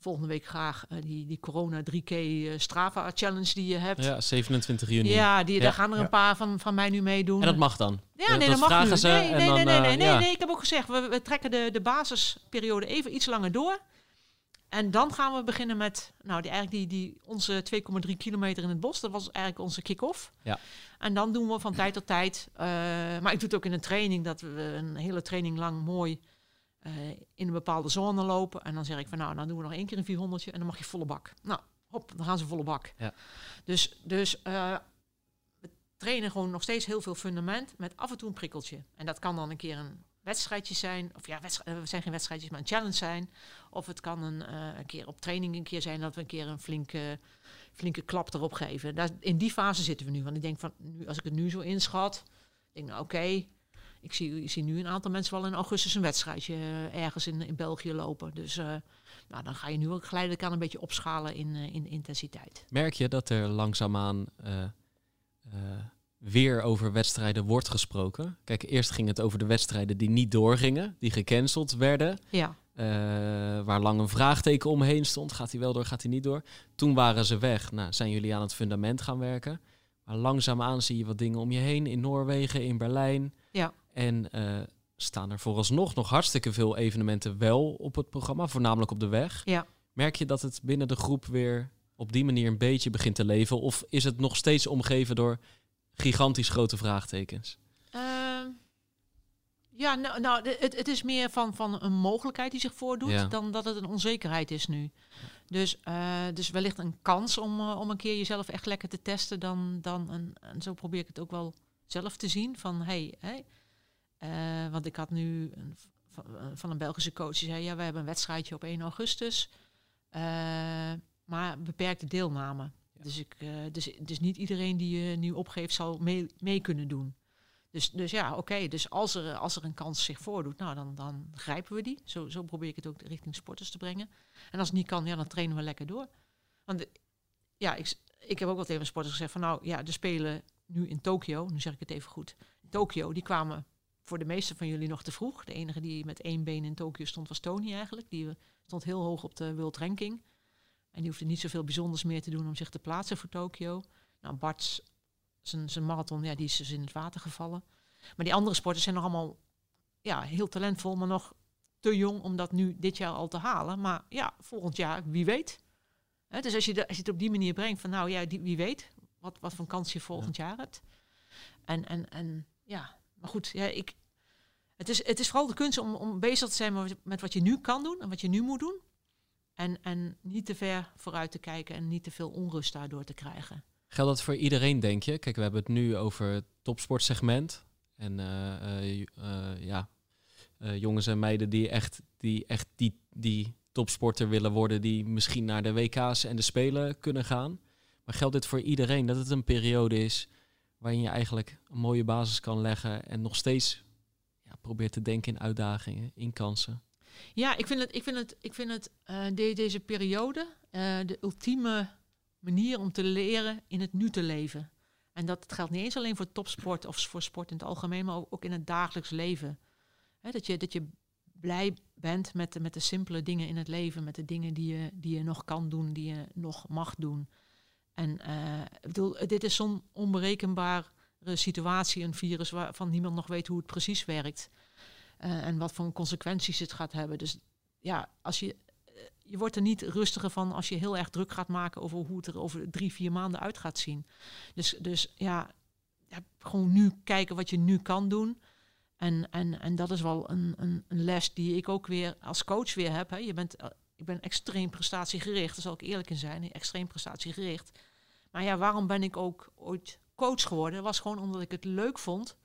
Speaker 1: volgende week graag uh, die, die corona 3K uh, Strava Challenge die je hebt.
Speaker 2: Ja, 27 juni.
Speaker 1: Ja, die, daar gaan er een paar van, van mij nu meedoen.
Speaker 2: En dat mag dan?
Speaker 1: Ja, nee, dat, dat mag nu. Ze nee, nee, dan, nee, nee, nee, nee, nee, Ik heb ook gezegd, we, we trekken de, de basisperiode even iets langer door. En dan gaan we beginnen met, nou, die, eigenlijk die, die, onze 2,3 kilometer in het bos. Dat was eigenlijk onze kick-off.
Speaker 2: Ja.
Speaker 1: En dan doen we van tijd tot tijd, uh, maar ik doe het ook in een training, dat we een hele training lang mooi uh, in een bepaalde zone lopen. En dan zeg ik van nou, dan doen we nog één keer een 400 en dan mag je volle bak. Nou, hop, dan gaan ze volle bak.
Speaker 2: Ja.
Speaker 1: Dus, dus uh, we trainen gewoon nog steeds heel veel fundament met af en toe een prikkeltje. En dat kan dan een keer een wedstrijdje zijn, of ja, we zijn geen wedstrijdjes, maar een challenge zijn. Of het kan een, uh, een keer op training een keer zijn dat we een keer een flinke, flinke klap erop geven. Daar, in die fase zitten we nu. Want ik denk van, nu, als ik het nu zo inschat, denk nou oké, okay, ik zie, ik zie nu een aantal mensen wel in augustus een wedstrijdje uh, ergens in, in België lopen. Dus uh, nou, dan ga je nu ook geleidelijk aan een beetje opschalen in, uh, in intensiteit.
Speaker 2: Merk je dat er langzaamaan weer over wedstrijden wordt gesproken? Kijk, eerst ging het over de wedstrijden die niet doorgingen, die gecanceld werden.
Speaker 1: Ja.
Speaker 2: waar lang een vraagteken omheen stond. Gaat hij wel door, gaat hij niet door? Toen waren ze weg. Nou, zijn jullie aan het fundament gaan werken? Maar langzaamaan zie je wat dingen om je heen. In Noorwegen, in Berlijn.
Speaker 1: Ja.
Speaker 2: En uh, staan er vooralsnog nog hartstikke veel evenementen wel op het programma, voornamelijk op de weg.
Speaker 1: Ja.
Speaker 2: Merk je dat het binnen de groep weer op die manier een beetje begint te leven? Of is het nog steeds omgeven door gigantisch grote vraagtekens?
Speaker 1: Uh, ja, nou, nou het, het, is meer van, van een mogelijkheid die zich voordoet ja. dan dat het een onzekerheid is nu. Dus, uh, dus wellicht een kans om, uh, om een keer jezelf echt lekker te testen. Dan, dan een, en zo probeer ik het ook wel zelf te zien. Van hey, hey uh, want ik had nu een, van, eh, van, een Belgische coach die zei: Ja, we hebben een wedstrijdje op 1 augustus. Uh, maar beperkte deelname. Ja. Dus, ik, dus, dus niet iedereen die je nu opgeeft zal mee, mee kunnen doen. Dus, dus ja, oké. Okay. Dus als er, als er een kans zich voordoet, nou, dan, dan grijpen we die. Zo, zo probeer ik het ook richting sporters te brengen. En als het niet kan, ja, dan trainen we lekker door. Want ja, ik, ik heb ook wel tegen sporters gezegd van nou ja, de spelen nu in Tokio, nu zeg ik het even goed. Tokio, die kwamen voor de meeste van jullie nog te vroeg. De enige die met één been in Tokio stond was Tony eigenlijk. Die stond heel hoog op de World Ranking. En die hoefde niet zoveel bijzonders meer te doen om zich te plaatsen voor Tokio. Nou, Bart, zijn, zijn marathon, ja, die is dus in het water gevallen. Maar die andere sporters zijn nog allemaal ja, heel talentvol, maar nog te jong om dat nu dit jaar al te halen. Maar ja, volgend jaar, wie weet. He, dus als je, de, als je het op die manier brengt van nou ja, die, wie weet wat, wat voor kans je volgend ja. jaar hebt. En, en, en ja, maar goed, ja, ik, het, is, het is vooral de kunst om, om bezig te zijn met, wat je nu kan doen en wat je nu moet doen. En, en niet te ver vooruit te kijken en niet te veel onrust daardoor te krijgen.
Speaker 2: Geldt dat voor iedereen, denk je? Kijk, we hebben het nu over het topsportsegment. En uh, uh, ja, jongens en meiden die echt, die, echt die, die topsporter willen worden, die misschien naar de WK's en de Spelen kunnen gaan. Maar geldt dit voor iedereen dat het een periode is waarin je eigenlijk een mooie basis kan leggen en nog steeds ja, probeert te denken in uitdagingen, in kansen.
Speaker 1: Ja, ik vind het, ik vind het, ik vind het de, deze periode uh, de ultieme manier om te leren in het nu te leven. En dat geldt niet eens alleen voor topsport of voor sport in het algemeen, maar ook in het dagelijks leven. Dat, je, dat je blij bent met de, met de simpele dingen in het leven, met de dingen die je, die je nog kan doen, die je nog mag doen. En uh, ik bedoel, dit is zo'n onberekenbare situatie, een virus waarvan niemand nog weet hoe het precies werkt. Uh, en wat voor consequenties het gaat hebben. Dus ja, als je, je wordt er niet rustiger van als je heel erg druk gaat maken over hoe het er over drie, vier maanden uit gaat zien. Dus, dus ja, ja gewoon nu kijken wat je nu kan doen. En, en, en dat is wel een, een, een les die ik ook weer als coach weer heb. Hè. Je bent, eh, ik ben extreem prestatiegericht, daar zal ik eerlijk in zijn. Extreem prestatiegericht. Maar ja, waarom ben ik ook ooit coach geworden? Was gewoon omdat ik het leuk vond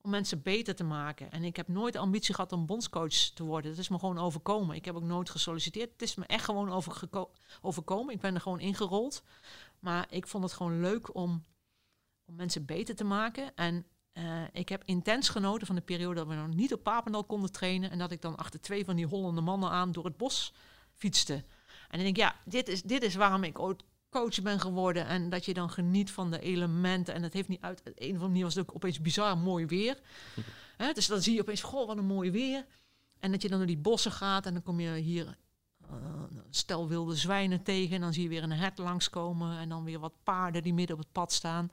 Speaker 1: om mensen beter te maken. En ik heb nooit ambitie gehad om bondscoach te worden. Dat is me gewoon overkomen. Ik heb ook nooit gesolliciteerd. Het is me echt gewoon overkomen. Ik ben er gewoon ingerold. Maar ik vond het gewoon leuk om, om mensen beter te maken. En uh, ik heb intens genoten van de periode dat we nog niet op Papendal konden trainen. En dat ik dan achter twee van die hollende mannen aan door het bos fietste. En dan denk ik, ja, dit is, dit is waarom ik ooit coach ben geworden. En dat je dan geniet van de elementen. En het heeft niet uit. Een of andere manier was het ook opeens bizar mooi weer. dus dan zie je opeens, goh, wat een mooi weer. En dat je dan door die bossen gaat en dan kom je hier uh, stel wilde zwijnen tegen. En dan zie je weer een hert langskomen. En dan weer wat paarden die midden op het pad staan.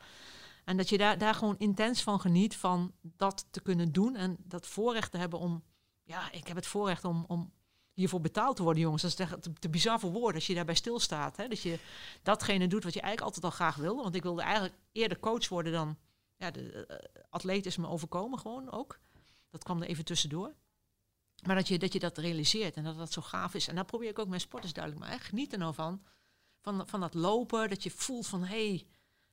Speaker 1: En dat je daar, daar gewoon intens van geniet van dat te kunnen doen. En dat voorrecht te hebben om. Ja, ik heb het voorrecht om, om hiervoor betaald te worden, jongens. Dat is te, te bizar voor woorden als je daarbij stilstaat. Hè? Dat je datgene doet wat je eigenlijk altijd al graag wilde. Want ik wilde eigenlijk eerder coach worden dan... Ja, de uh, atleet is me overkomen gewoon ook. Dat kwam er even tussendoor. Maar dat je, dat je dat realiseert en dat dat zo gaaf is. En daar probeer ik ook mijn sporters duidelijk maar. Geniet er nou van. van. Van dat lopen, dat je voelt van... hey,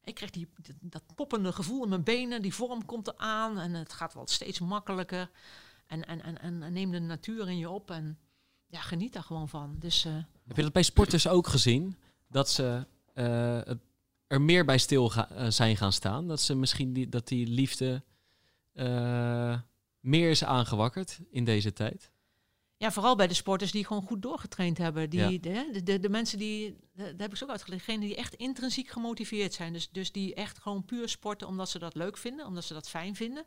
Speaker 1: ik krijg die, dat poppende gevoel in mijn benen. Die vorm komt eraan en het gaat wel steeds makkelijker. En, en, en, en neem de natuur in je op en ja, geniet daar gewoon van. Dus, uh,
Speaker 2: Heb je dat bij sporters ook gezien? Dat ze uh, er meer bij stil ga, uh, zijn gaan staan? Dat ze misschien die, dat die liefde meer is aangewakkerd in deze tijd?
Speaker 1: Ja, vooral bij de sporters die gewoon goed doorgetraind hebben. Die, ja. de, de, de, mensen die, daar heb ik ze ook uitgelegd, degenen die echt intrinsiek gemotiveerd zijn. Dus, dus die echt gewoon puur sporten omdat ze dat leuk vinden, omdat ze dat fijn vinden.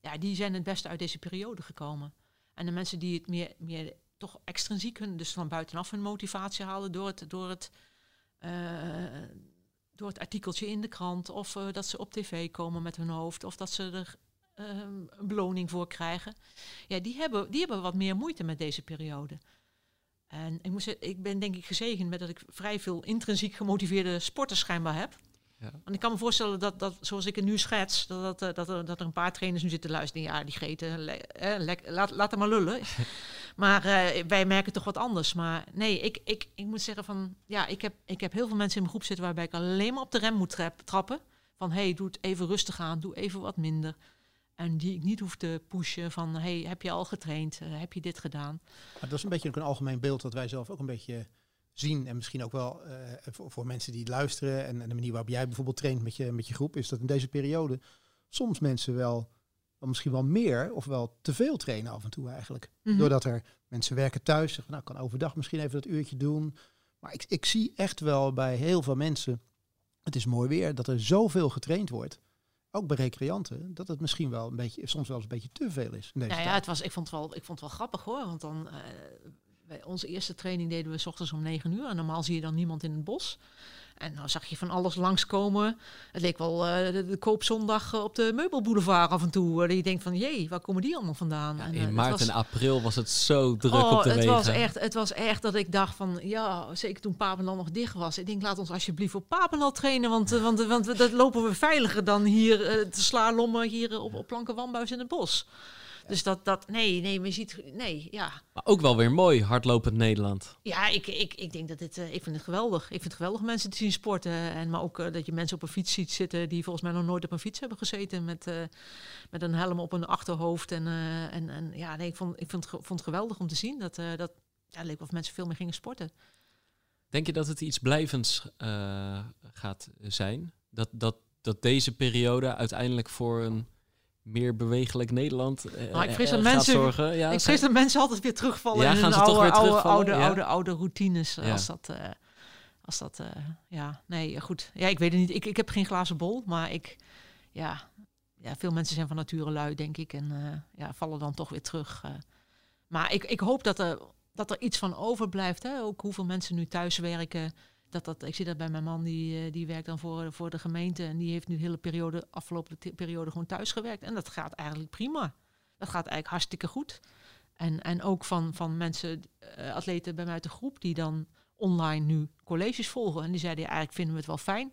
Speaker 1: Ja, die zijn het beste uit deze periode gekomen. En de mensen die het meer, meer toch extrinsiek hun, dus van buitenaf hun motivatie halen door het, door het, uh, door het artikeltje in de krant. Of uh, dat ze op tv komen met hun hoofd. Of dat ze er uh, een beloning voor krijgen. Ja, die hebben, die hebben wat meer moeite met deze periode. En ik, moet ik ben denk ik gezegend met dat ik vrij veel intrinsiek gemotiveerde sporters schijnbaar heb. Ja. Want ik kan me voorstellen dat, dat zoals ik het nu schets, dat, dat, dat, er, dat er een paar trainers nu zitten luisteren. Ja, die geten, eh, laat, laat hem maar lullen. maar uh, wij merken toch wat anders. Maar nee, ik, ik, ik moet zeggen van, ja, ik heb, ik heb heel veel mensen in mijn groep zitten waarbij ik alleen maar op de rem moet trap, trappen. Van, hey, doe het even rustig aan, doe even wat minder. En die ik niet hoef te pushen van, hey, heb je al getraind? Uh, heb je dit gedaan?
Speaker 3: Maar dat is een beetje ook een algemeen beeld dat wij zelf ook een beetje zien. En misschien ook wel uh, voor, voor, mensen die luisteren en, en, de manier waarop jij bijvoorbeeld traint met je, met je groep, is dat in deze periode soms mensen wel, wel misschien wel meer of wel te veel trainen af en toe eigenlijk. Mm -hmm. Doordat er mensen werken thuis, zeggen, nou kan overdag misschien even dat uurtje doen. Maar ik, ik zie echt wel bij heel veel mensen, het is mooi weer, dat er zoveel getraind wordt ook bij recreanten, dat het misschien wel een beetje, soms wel eens een beetje te veel is. In deze
Speaker 1: nou ja, het was, ik, vond het wel, ik vond het wel grappig hoor. Want dan, uh, bij onze eerste training deden we s ochtends om negen uur. En normaal zie je dan niemand in het bos. En dan zag je van alles langskomen. Het leek wel uh, de, de, koopzondag op de meubelboulevard af en toe. Uh, dat je denkt van, jee, waar komen die allemaal vandaan?
Speaker 2: Ja,
Speaker 1: en,
Speaker 2: in maart was, en april was het zo druk
Speaker 1: oh,
Speaker 2: op de
Speaker 1: het
Speaker 2: wegen.
Speaker 1: Was echt, het was echt dat ik dacht van, ja, zeker toen Papendal nog dicht was. Ik denk, laat ons alsjeblieft op Papendal trainen. Want, want, want, want dat lopen we veiliger dan hier te slalommen hier op, op Plankenwambuis in het bos. Dus dat, dat, nee, nee, je ziet, nee, ja.
Speaker 2: Maar ook wel weer mooi, hardlopend Nederland.
Speaker 1: Ja, ik, ik, ik denk dat dit, uh, ik vind het geweldig. Ik vind het geweldig mensen te zien sporten. En maar ook uh, dat je mensen op een fiets ziet zitten die volgens mij nog nooit op een fiets hebben gezeten. Met, uh, met een helm op een achterhoofd. En, en, en ja, nee, ik vond, ik vond, het, vond het geweldig om te zien dat, dat ja, leek of mensen veel meer gingen sporten.
Speaker 2: Denk je dat het iets blijvends gaat zijn? Dat, dat, dat deze periode uiteindelijk voor een meer bewegelijk Nederland uh,
Speaker 1: nou, ik vrees dat
Speaker 2: uh,
Speaker 1: mensen,
Speaker 2: zorgen.
Speaker 1: Ja, ik vrees dat mensen altijd weer terugvallen
Speaker 2: ja,
Speaker 1: in
Speaker 2: gaan
Speaker 1: hun
Speaker 2: ze
Speaker 1: oude,
Speaker 2: toch weer
Speaker 1: oude, oude,
Speaker 2: Ja.
Speaker 1: oude, oude routines. Ja. Als dat, uh, als dat, ja, nee, goed. Ja, ik weet het niet. Ik, ik heb geen glazen bol, maar ik, ja, ja, veel mensen zijn van nature lui, denk ik, en ja, vallen dan toch weer terug. maar ik, ik hoop dat er, dat er iets van overblijft. Hè? Ook hoeveel mensen nu thuis werken. Dat dat, ik zie dat bij mijn man, die, die werkt dan voor, voor de gemeente. En die heeft nu de hele periode, afgelopen periode gewoon thuis gewerkt. En dat gaat eigenlijk prima. Dat gaat eigenlijk hartstikke goed. En, en ook van, van mensen, uh, atleten bij mij uit de groep, die dan online nu colleges volgen. En die zeiden, ja, eigenlijk vinden we het wel fijn.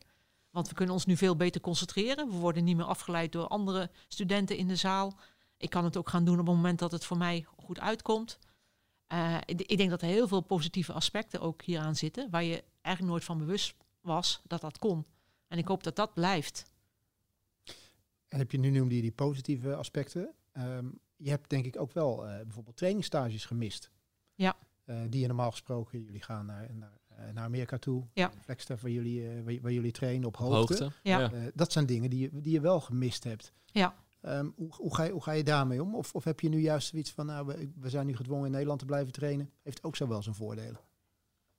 Speaker 1: Want we kunnen ons nu veel beter concentreren. We worden niet meer afgeleid door andere studenten in de zaal. Ik kan het ook gaan doen op het moment dat het voor mij goed uitkomt. Ik, ik, denk dat er heel veel positieve aspecten ook hieraan zitten, waar je eigenlijk nooit van bewust was dat dat kon. En ik hoop dat dat blijft.
Speaker 3: En heb je nu noemde je die positieve aspecten. Um, je hebt denk ik ook wel uh, bijvoorbeeld trainingstages gemist.
Speaker 1: Ja.
Speaker 3: Uh, die je normaal gesproken, jullie gaan naar, naar, uh, naar Amerika toe.
Speaker 1: Ja.
Speaker 3: Flagstaff waar jullie, waar, waar, jullie trainen op hoogte.
Speaker 2: hoogte.
Speaker 1: Ja.
Speaker 3: dat zijn dingen die je, die je wel gemist hebt.
Speaker 1: Ja.
Speaker 3: Um, hoe, hoe, ga je, hoe ga je daarmee om? Of, of heb je nu juist zoiets van, nou, we, we zijn nu gedwongen in Nederland te blijven trainen? Heeft ook zo wel zijn voordelen.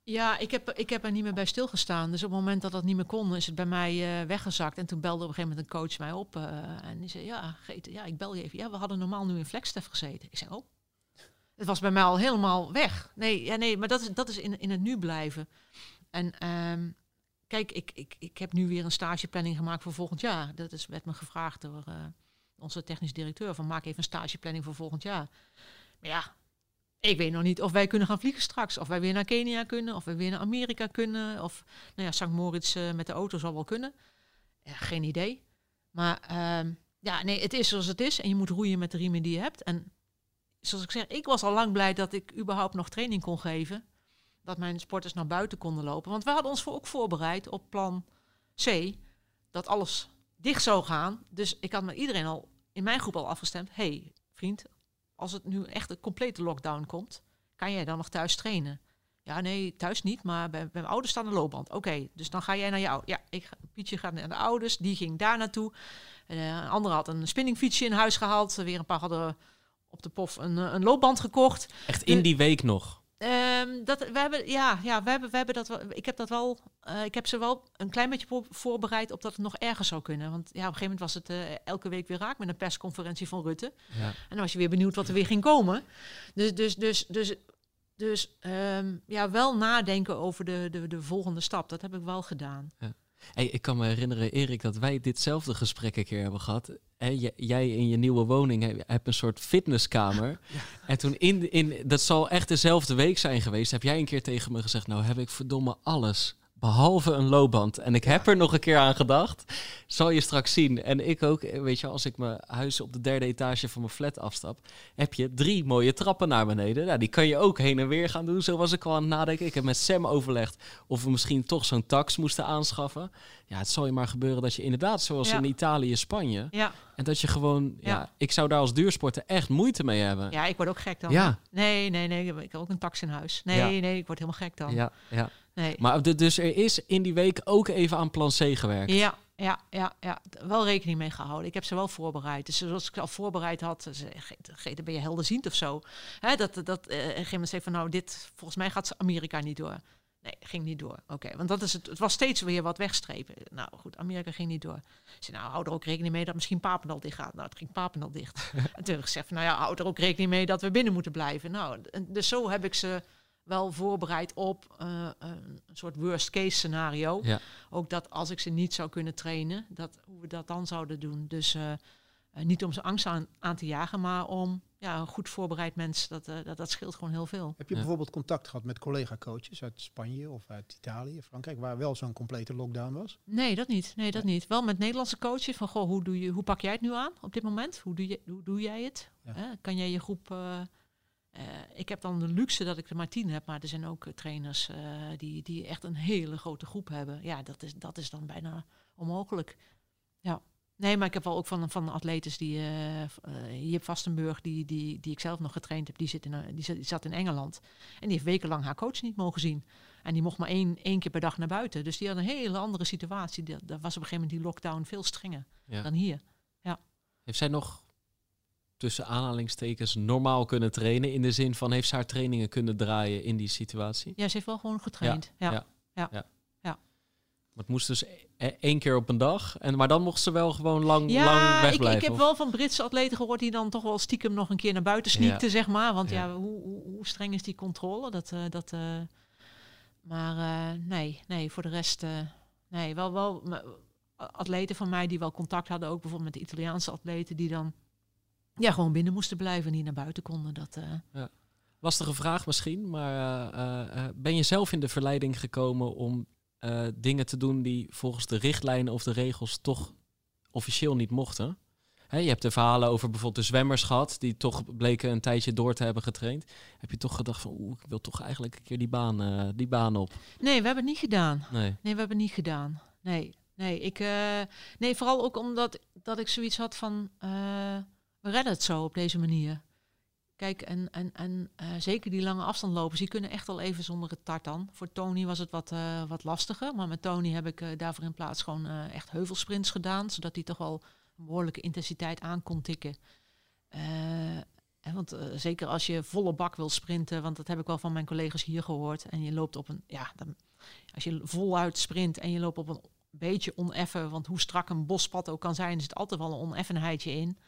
Speaker 1: Ja, ik heb, ik heb er niet meer bij stilgestaan. Dus op het moment dat dat niet meer kon, is het bij mij uh, weggezakt. En toen belde op een gegeven moment een coach mij op. Uh, en die zei, ja, Geet, ja, ik bel je even. Ja, we hadden normaal nu in Flagstaff gezeten. Ik zei, oh. Het was bij mij al helemaal weg. Nee, ja, nee maar dat is, dat is in, in het nu blijven. En um, kijk, ik, ik, ik heb nu weer een stageplanning gemaakt voor volgend jaar. Dat is, werd me gevraagd door uh, onze technisch directeur. Van maak even een stageplanning voor volgend jaar. Maar ja, ik weet nog niet of wij kunnen gaan vliegen straks. Of wij weer naar Kenia kunnen. Of wij weer naar Amerika kunnen. Of, nou ja, St. Moritz uh, met de auto zal wel kunnen. Geen idee. Maar uh, ja, nee, het is zoals het is. En je moet roeien met de riemen die je hebt. En zoals ik zeg, ik was al lang blij dat ik überhaupt nog training kon geven. Dat mijn sporters naar buiten konden lopen. Want we hadden ons voor ook voorbereid op plan C. Dat alles dicht zou gaan. Dus ik had met iedereen al in mijn groep al afgestemd. hey, vriend, als het nu echt een complete lockdown komt, kan jij dan nog thuis trainen? Ja, nee, thuis niet, maar bij, bij mijn ouders staan de loopband. Oké, dus dan ga jij naar jou. Ja, ik, Pietje gaat naar de ouders, die ging daar naartoe. Uh, een andere had een spinningfietsje in huis gehaald. Weer een paar hadden op de pof een, een loopband gekocht.
Speaker 2: Echt in die week nog?
Speaker 1: Um, dat, we hebben, ja, ja we, hebben, we hebben dat wel, ik heb dat wel, uh, ik heb ze wel een klein beetje voorbereid op dat het nog erger zou kunnen. Want ja, op een gegeven moment was het uh, elke week weer raak met een persconferentie van Rutte.
Speaker 2: Ja.
Speaker 1: En dan was je weer benieuwd wat er weer ging komen. Dus, dus, dus, dus, dus um, ja, wel nadenken over de, de, de volgende stap. Dat heb ik wel gedaan.
Speaker 2: Ja. Hey, ik kan me herinneren, Erik, dat wij ditzelfde gesprek een keer hebben gehad. Hey, jij in je nieuwe woning hebt een soort fitnesskamer. Ja. En toen in, in, dat zal echt dezelfde week zijn geweest, heb jij een keer tegen me gezegd, nou heb ik verdomme alles behalve een loopband. En ik heb er nog een keer aan gedacht. Zal je straks zien. En ik ook, weet je, als ik mijn huis op de derde etage van mijn flat afstap, heb je drie mooie trappen naar beneden. Nou, die kan je ook heen en weer gaan doen. Zo was ik al aan het nadenken. Ik heb met Sam overlegd of we misschien toch zo'n tax moesten aanschaffen. Ja, het zal je maar gebeuren dat je inderdaad, zoals
Speaker 1: Ja.
Speaker 2: in Italië, Spanje,
Speaker 1: Ja,
Speaker 2: en dat je gewoon, ja.
Speaker 1: Ja.
Speaker 2: ik zou daar als duursporter echt moeite mee hebben.
Speaker 1: ja ik word ook gek dan.
Speaker 2: Ja.
Speaker 1: Nee, nee, nee, ik heb ook een tax in huis. Nee, nee, ik word helemaal gek dan.
Speaker 2: ja, ja.
Speaker 1: Nee.
Speaker 2: Maar dus er is in die week ook even aan plan C gewerkt.
Speaker 1: Ja, ja, ja, ja, wel rekening mee gehouden. Ik heb ze wel voorbereid. Dus zoals ik al voorbereid had, ze Geet, ben je helderziend of zo. Hè, dat dat eh, een gegeven zei van nou, dit volgens mij gaat Amerika niet door. Nee, ging niet door. Oké, want dat is het. Het was steeds weer wat wegstrepen. Nou goed, Amerika ging niet door. Zei, nou, hou er ook rekening mee dat misschien Papendal dicht gaat. Nou, het ging Papendal dicht. en toen heb ik gezegd, van, nou ja, hou er ook rekening mee dat we binnen moeten blijven. Nou, dus zo heb ik ze wel voorbereid op eh, een soort worst case scenario.
Speaker 2: Ja.
Speaker 1: Ook dat als ik ze niet zou kunnen trainen, dat, hoe we dat dan zouden doen. Dus eh, eh, niet om ze angst aan, aan te jagen, maar om ja, een goed voorbereid mens, dat, eh, dat, dat scheelt gewoon heel veel.
Speaker 3: Heb je
Speaker 2: Ja.
Speaker 3: bijvoorbeeld contact gehad met collega-coaches uit Spanje of uit Italië, Frankrijk, waar wel zo'n complete lockdown was?
Speaker 1: Nee, dat niet. Nee, dat niet. Wel met Nederlandse coaches van, goh, hoe, doe je, hoe pak jij het nu aan op dit moment? Hoe doe, je, hoe doe jij het?
Speaker 3: Ja.
Speaker 1: Kan jij je groep... eh, ik heb dan de luxe dat ik er maar tien heb, maar er zijn ook eh, trainers eh, die, die echt een hele grote groep hebben. Ja, dat is, dat is dan bijna onmogelijk. Ja. Nee, maar ik heb wel ook van, van atletes die... uh, Jip Vastenburg, die, die, die ik zelf nog getraind heb, die, zit in, die, zat, in Engeland. En die heeft wekenlang haar coach niet mogen zien. En die mocht maar één, één keer per dag naar buiten. Dus die had een hele andere situatie. Da- Daar was op een gegeven moment die lockdown veel strenger
Speaker 2: Ja.
Speaker 1: dan hier.
Speaker 2: Heeft zij nog tussen aanhalingstekens normaal kunnen trainen? In de zin van, heeft ze haar trainingen kunnen draaien in die situatie?
Speaker 1: Ja, ze heeft wel gewoon getraind. Ja,
Speaker 2: ja. Maar het moest dus e- één keer op een dag. En, maar dan mocht ze wel gewoon lang, lang
Speaker 1: Ja, ik,
Speaker 2: wegblijven.
Speaker 1: ik heb
Speaker 2: of-
Speaker 1: wel van Britse atleten gehoord die dan toch wel stiekem nog een keer naar buiten
Speaker 2: Ja.
Speaker 1: sneakten, zeg maar. Want ja,
Speaker 2: Ja.
Speaker 1: hoe, hoe, hoe streng is die controle? Dat, eh, dat, eh, maar eh, nee, nee, voor de rest, nee, wel, wel atleten van mij die wel contact hadden, ook bijvoorbeeld met de Italiaanse atleten, die dan ja, gewoon binnen moesten blijven, niet naar buiten konden. Dat,
Speaker 2: ja. Lastige vraag misschien, maar ben je zelf in de verleiding gekomen om dingen te doen die volgens de richtlijnen of de regels toch officieel niet mochten? je hebt de verhalen over bijvoorbeeld de zwemmers gehad, die toch bleken een tijdje door te hebben getraind. Heb je toch gedacht van, oeh, ik wil toch eigenlijk een keer die baan, uh, die baan op?
Speaker 1: Nee, we hebben het niet gedaan. Nee, nee we hebben het niet gedaan. Nee, nee, ik, uh, nee vooral ook omdat dat ik zoiets had van, uh, we redden het zo op deze manier. Kijk, en, en, en zeker die lange afstandlopers, die kunnen echt al even zonder het tartan. Voor Tony was het wat, wat lastiger, maar met Tony heb ik daarvoor in plaats gewoon echt heuvelsprints gedaan, zodat hij toch wel behoorlijke intensiteit aan kon tikken. Want zeker als je volle bak wil sprinten, want dat heb ik wel van mijn collega's hier gehoord. En je loopt op een, ja, dan, als je voluit sprint en je loopt op een beetje oneffen, want hoe strak een bospad ook kan zijn, zit altijd wel een oneffenheidje in.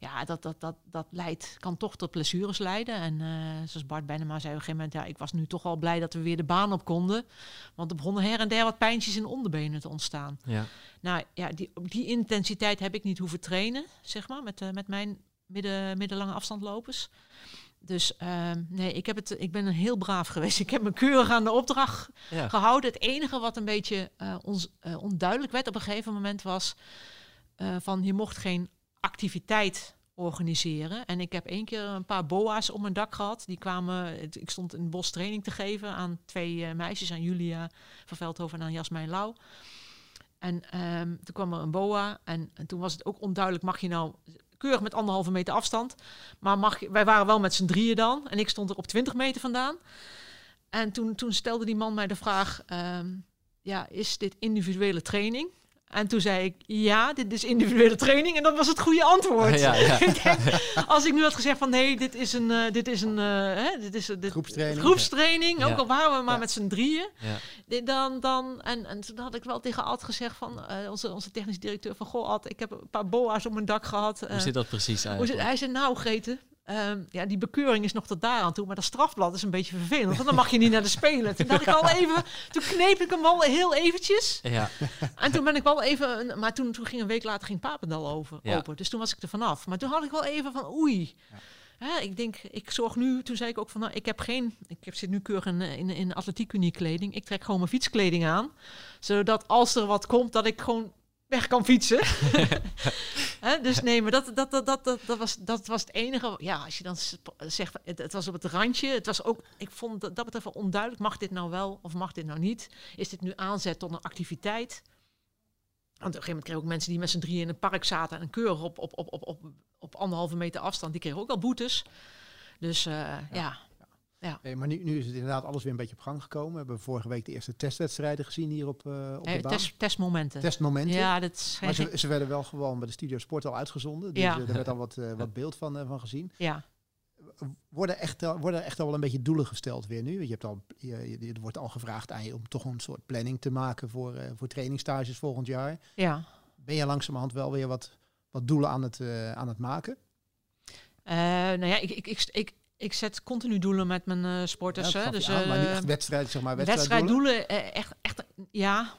Speaker 1: Ja, dat, dat, dat, dat leidt, kan toch tot blessures leiden. En uh, zoals Bart Benema zei op een gegeven moment, ja, ik was nu toch wel blij dat we weer de baan op konden. Want er begonnen her en der wat pijntjes in onderbenen te ontstaan. Ja. Nou ja, die, op die intensiteit heb ik niet hoeven trainen, zeg maar, met, uh, met mijn midden, middellange afstandlopers. Dus uh, nee, ik, heb het, ik ben heel braaf geweest. Ik heb me keurig aan de opdracht gehouden. Het enige wat een beetje uh, ons, uh, onduidelijk werd op een gegeven moment was... van je mocht geen activiteit organiseren. En ik heb één keer een paar boa's op mijn dak gehad. Die kwamen, ik stond een bos training te geven aan twee meisjes, aan Julia van Veldhoven en aan Jasmijn Lauw. En um, toen kwam er een boa en, en, toen was het ook onduidelijk, mag je nou keurig met anderhalve meter afstand. Maar mag, wij waren wel met z'n drieën dan. En ik stond er op 20 meter vandaan. En toen, toen stelde die man mij de vraag: um, ja, is dit individuele training? En toen zei ik, ja, dit is individuele training. En dat was het goede antwoord. Ja, ja. als ik nu had gezegd van nee, dit is een, uh, dit is een uh, hè, dit is, dit,
Speaker 3: groepstraining.
Speaker 1: groepstraining ook al waren we maar met z'n drieën. Dan, dan, en, en toen had ik wel tegen Ad gezegd van uh, onze, onze technische directeur van goh, Ad, ik heb een paar boa's op mijn dak gehad.
Speaker 2: hoe zit dat precies eigenlijk?
Speaker 1: Hij zei, nou Grete, Um, ja, die bekeuring is nog tot daar aan toe, maar dat strafblad is een beetje vervelend, want dan mag je niet naar de Spelen. Toen dacht ik al even, toen kneep ik hem al heel eventjes. Ja. En toen ben ik wel even, maar toen, toen ging een week later ging Papendal over, open, dus toen was ik er vanaf. Maar toen had ik wel even van, oei. Ja, ik denk, ik zorg nu, toen zei ik ook van, nou, ik heb geen, ik heb, zit nu keurig in, in, in atletiek kleding. Ik trek gewoon mijn fietskleding aan, zodat als er wat komt, dat ik gewoon weg kan fietsen. dus nee, maar dat, dat, dat, dat, dat, was, dat was het enige. Ja, als je dan zegt, het, het was op het randje. Het was ook, ik vond dat, dat betreft wel onduidelijk. Mag dit nou wel of mag dit nou niet? Is dit nu aanzet tot een activiteit? Want op een gegeven moment kregen ook mensen die met z'n drieën in het park zaten en keurig op, op, op, op, op, op anderhalve meter afstand, die kregen ook al boetes. Dus uh, ja.
Speaker 3: Ja. Nee, maar nu, nu, is het inderdaad alles weer een beetje op gang gekomen. We hebben vorige week de eerste testwedstrijden gezien hier op, uh, op de baan.
Speaker 1: Test, testmomenten.
Speaker 3: Testmomenten.
Speaker 1: Ja, dat is
Speaker 3: maar ze, ze, werden wel gewoon bij de Studio Sport al uitgezonden. Dus ja. er werd al wat, uh, wat beeld van, uh, van gezien. Ja. Worden, echt, worden echt al wel een beetje doelen gesteld weer nu? Je hebt al, je, je, er wordt al gevraagd aan je om toch een soort planning te maken voor, voor trainingstages volgend jaar. Ja. Ben je langzamerhand wel weer wat, wat doelen aan het, aan het maken?
Speaker 1: nou ja, ik, ik, ik, ik ik zet continu doelen met mijn uh, sporters. Ja, dus,
Speaker 3: uh, maar niet echt wedstrijd, zeg maar.
Speaker 1: Wedstrijddoelen, uh, echt, echt, ja.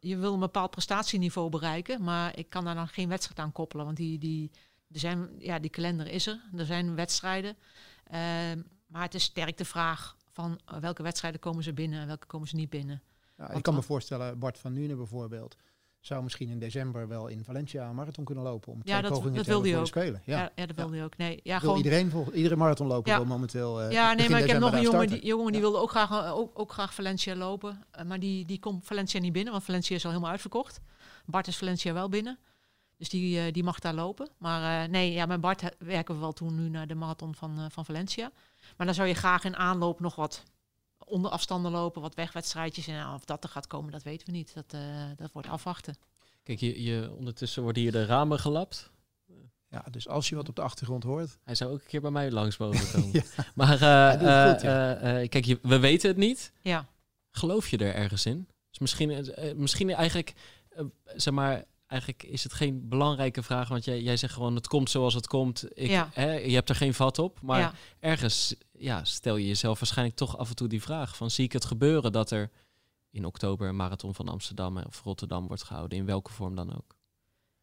Speaker 1: Je wil een bepaald prestatieniveau bereiken, maar ik kan daar dan geen wedstrijd aan koppelen, want die, die, er zijn, ja, die kalender is er. Er zijn wedstrijden, ehm, maar het is sterk de vraag van welke wedstrijden komen ze binnen en welke komen ze niet binnen.
Speaker 3: Ja, ik kan me voorstellen, Bart van Nune bijvoorbeeld zou misschien in december wel in Valencia een marathon kunnen lopen. Om
Speaker 1: ja, dat, dat wilde hij ook. Spelen. Ja. ja, dat wilde hij ook. Nee, ja,
Speaker 3: gewoon... iedereen, vol, iedere marathon lopen wil momenteel. Uh,
Speaker 1: ja, nee, maar ik heb nog een jongen die, jongen die wilde ook graag, eh, ook, ook graag Valencia lopen. Uh, maar die, die komt Valencia niet binnen, want Valencia is al helemaal uitverkocht. Bart is Valencia wel binnen. Dus die, uh, die mag daar lopen. Maar nee, ja, met Bart werken we wel toen nu naar de marathon van, van Valencia. Maar dan zou je graag in aanloop nog wat onder afstanden lopen, wat wegwedstrijdjes. En of dat er gaat komen, dat weten we niet. Dat, dat wordt afwachten.
Speaker 2: Kijk, je, je, ondertussen worden hier de ramen gelapt.
Speaker 3: Ja, dus als je wat op de achtergrond hoort.
Speaker 2: Hij zou ook een keer bij mij langs mogen komen. Maar uh, goed, uh, kijk, je, we weten het niet. Ja. Geloof je er ergens in? Dus misschien, misschien eigenlijk, zeg maar, eigenlijk is het geen belangrijke vraag. Want jij, jij zegt gewoon, het komt zoals het komt. Ik, ja. hè, je hebt er geen vat op. Maar ja. ergens ja, stel je jezelf waarschijnlijk toch af en toe die vraag. Van zie ik het gebeuren dat er in oktober een marathon van Amsterdam of Rotterdam wordt gehouden, in welke vorm dan ook.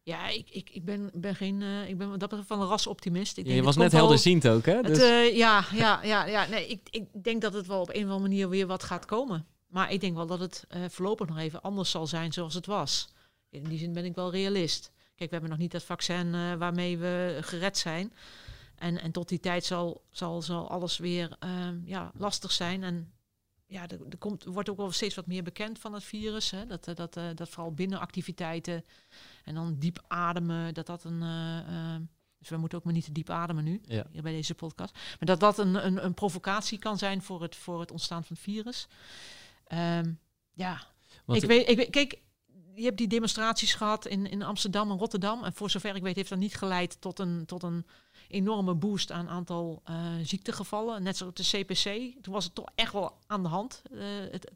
Speaker 1: Ja, ik, ik, ik, ben, ben geen. Uh, ik ben dat van een rasoptimist. Ik
Speaker 2: je was net helderziend ook, hè?
Speaker 1: Dus... uh, ja, ja, ja, ja. Nee, ik, ik denk dat het wel op een of andere manier weer wat gaat komen. Maar ik denk wel dat het uh, voorlopig nog even anders zal zijn zoals het was. In die zin ben ik wel realist. Kijk, we hebben nog niet dat vaccin waarmee we gered zijn. En, en tot die tijd zal, zal, zal alles weer ehm, ja, lastig zijn. En ja, er, er komt, wordt ook wel steeds wat meer bekend van het virus. Hè? Dat, dat, dat, dat vooral binnenactiviteiten en dan diep ademen, dat dat een. Uh, dus we moeten ook maar niet te diep ademen nu, ja. hier bij deze podcast. Maar dat dat een, een, een provocatie kan zijn voor het, voor het ontstaan van het virus. Um, ja, ik weet, ik weet, kijk, je hebt die demonstraties gehad in, in Amsterdam en Rotterdam. En voor zover ik weet heeft dat niet geleid tot een, tot een enorme boost aan aantal uh, ziektegevallen. Net zoals de CPC. Toen was het toch echt wel aan de hand. Uh, het,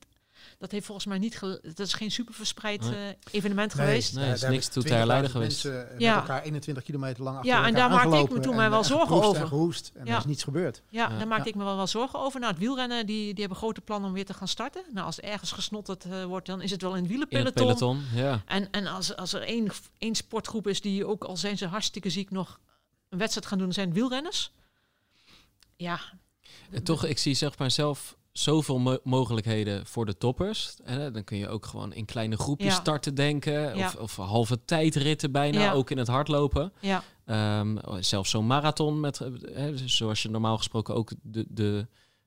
Speaker 1: dat heeft volgens mij niet. Dat is geen super verspreid nee. uh, evenement
Speaker 2: nee,
Speaker 1: geweest.
Speaker 2: Nee, is niks toe te herleiden geweest.
Speaker 3: Mensen ja. met elkaar 21 kilometer lang achter
Speaker 1: Ja, en daar maakte ik me toen mij wel zorgen over.
Speaker 3: En gehoest en ja. er is niets gebeurd.
Speaker 1: Ja, ja. daar maakte ik me wel, wel zorgen over. Nou, het wielrennen, die, die hebben grote plannen om weer te gaan starten. Nou, als er ergens gesnotterd uh, wordt, dan is het wel in het wielenpeloton.
Speaker 2: In het peloton, ja.
Speaker 1: En, en als, als er één, één sportgroep is die ook al zijn ze hartstikke ziek nog een wedstrijd gaan doen, zijn wielrenners. Ja.
Speaker 2: En toch, ik zie zeg maar zelf zoveel mo mogelijkheden voor de toppers. En dan kun je ook gewoon in kleine groepjes ja. starten denken. Ja. Of, of halve tijdritten bijna, ja. ook in het hardlopen.
Speaker 1: Ja.
Speaker 2: Um, zelfs zo'n marathon met, hè, zoals je normaal gesproken ook de, de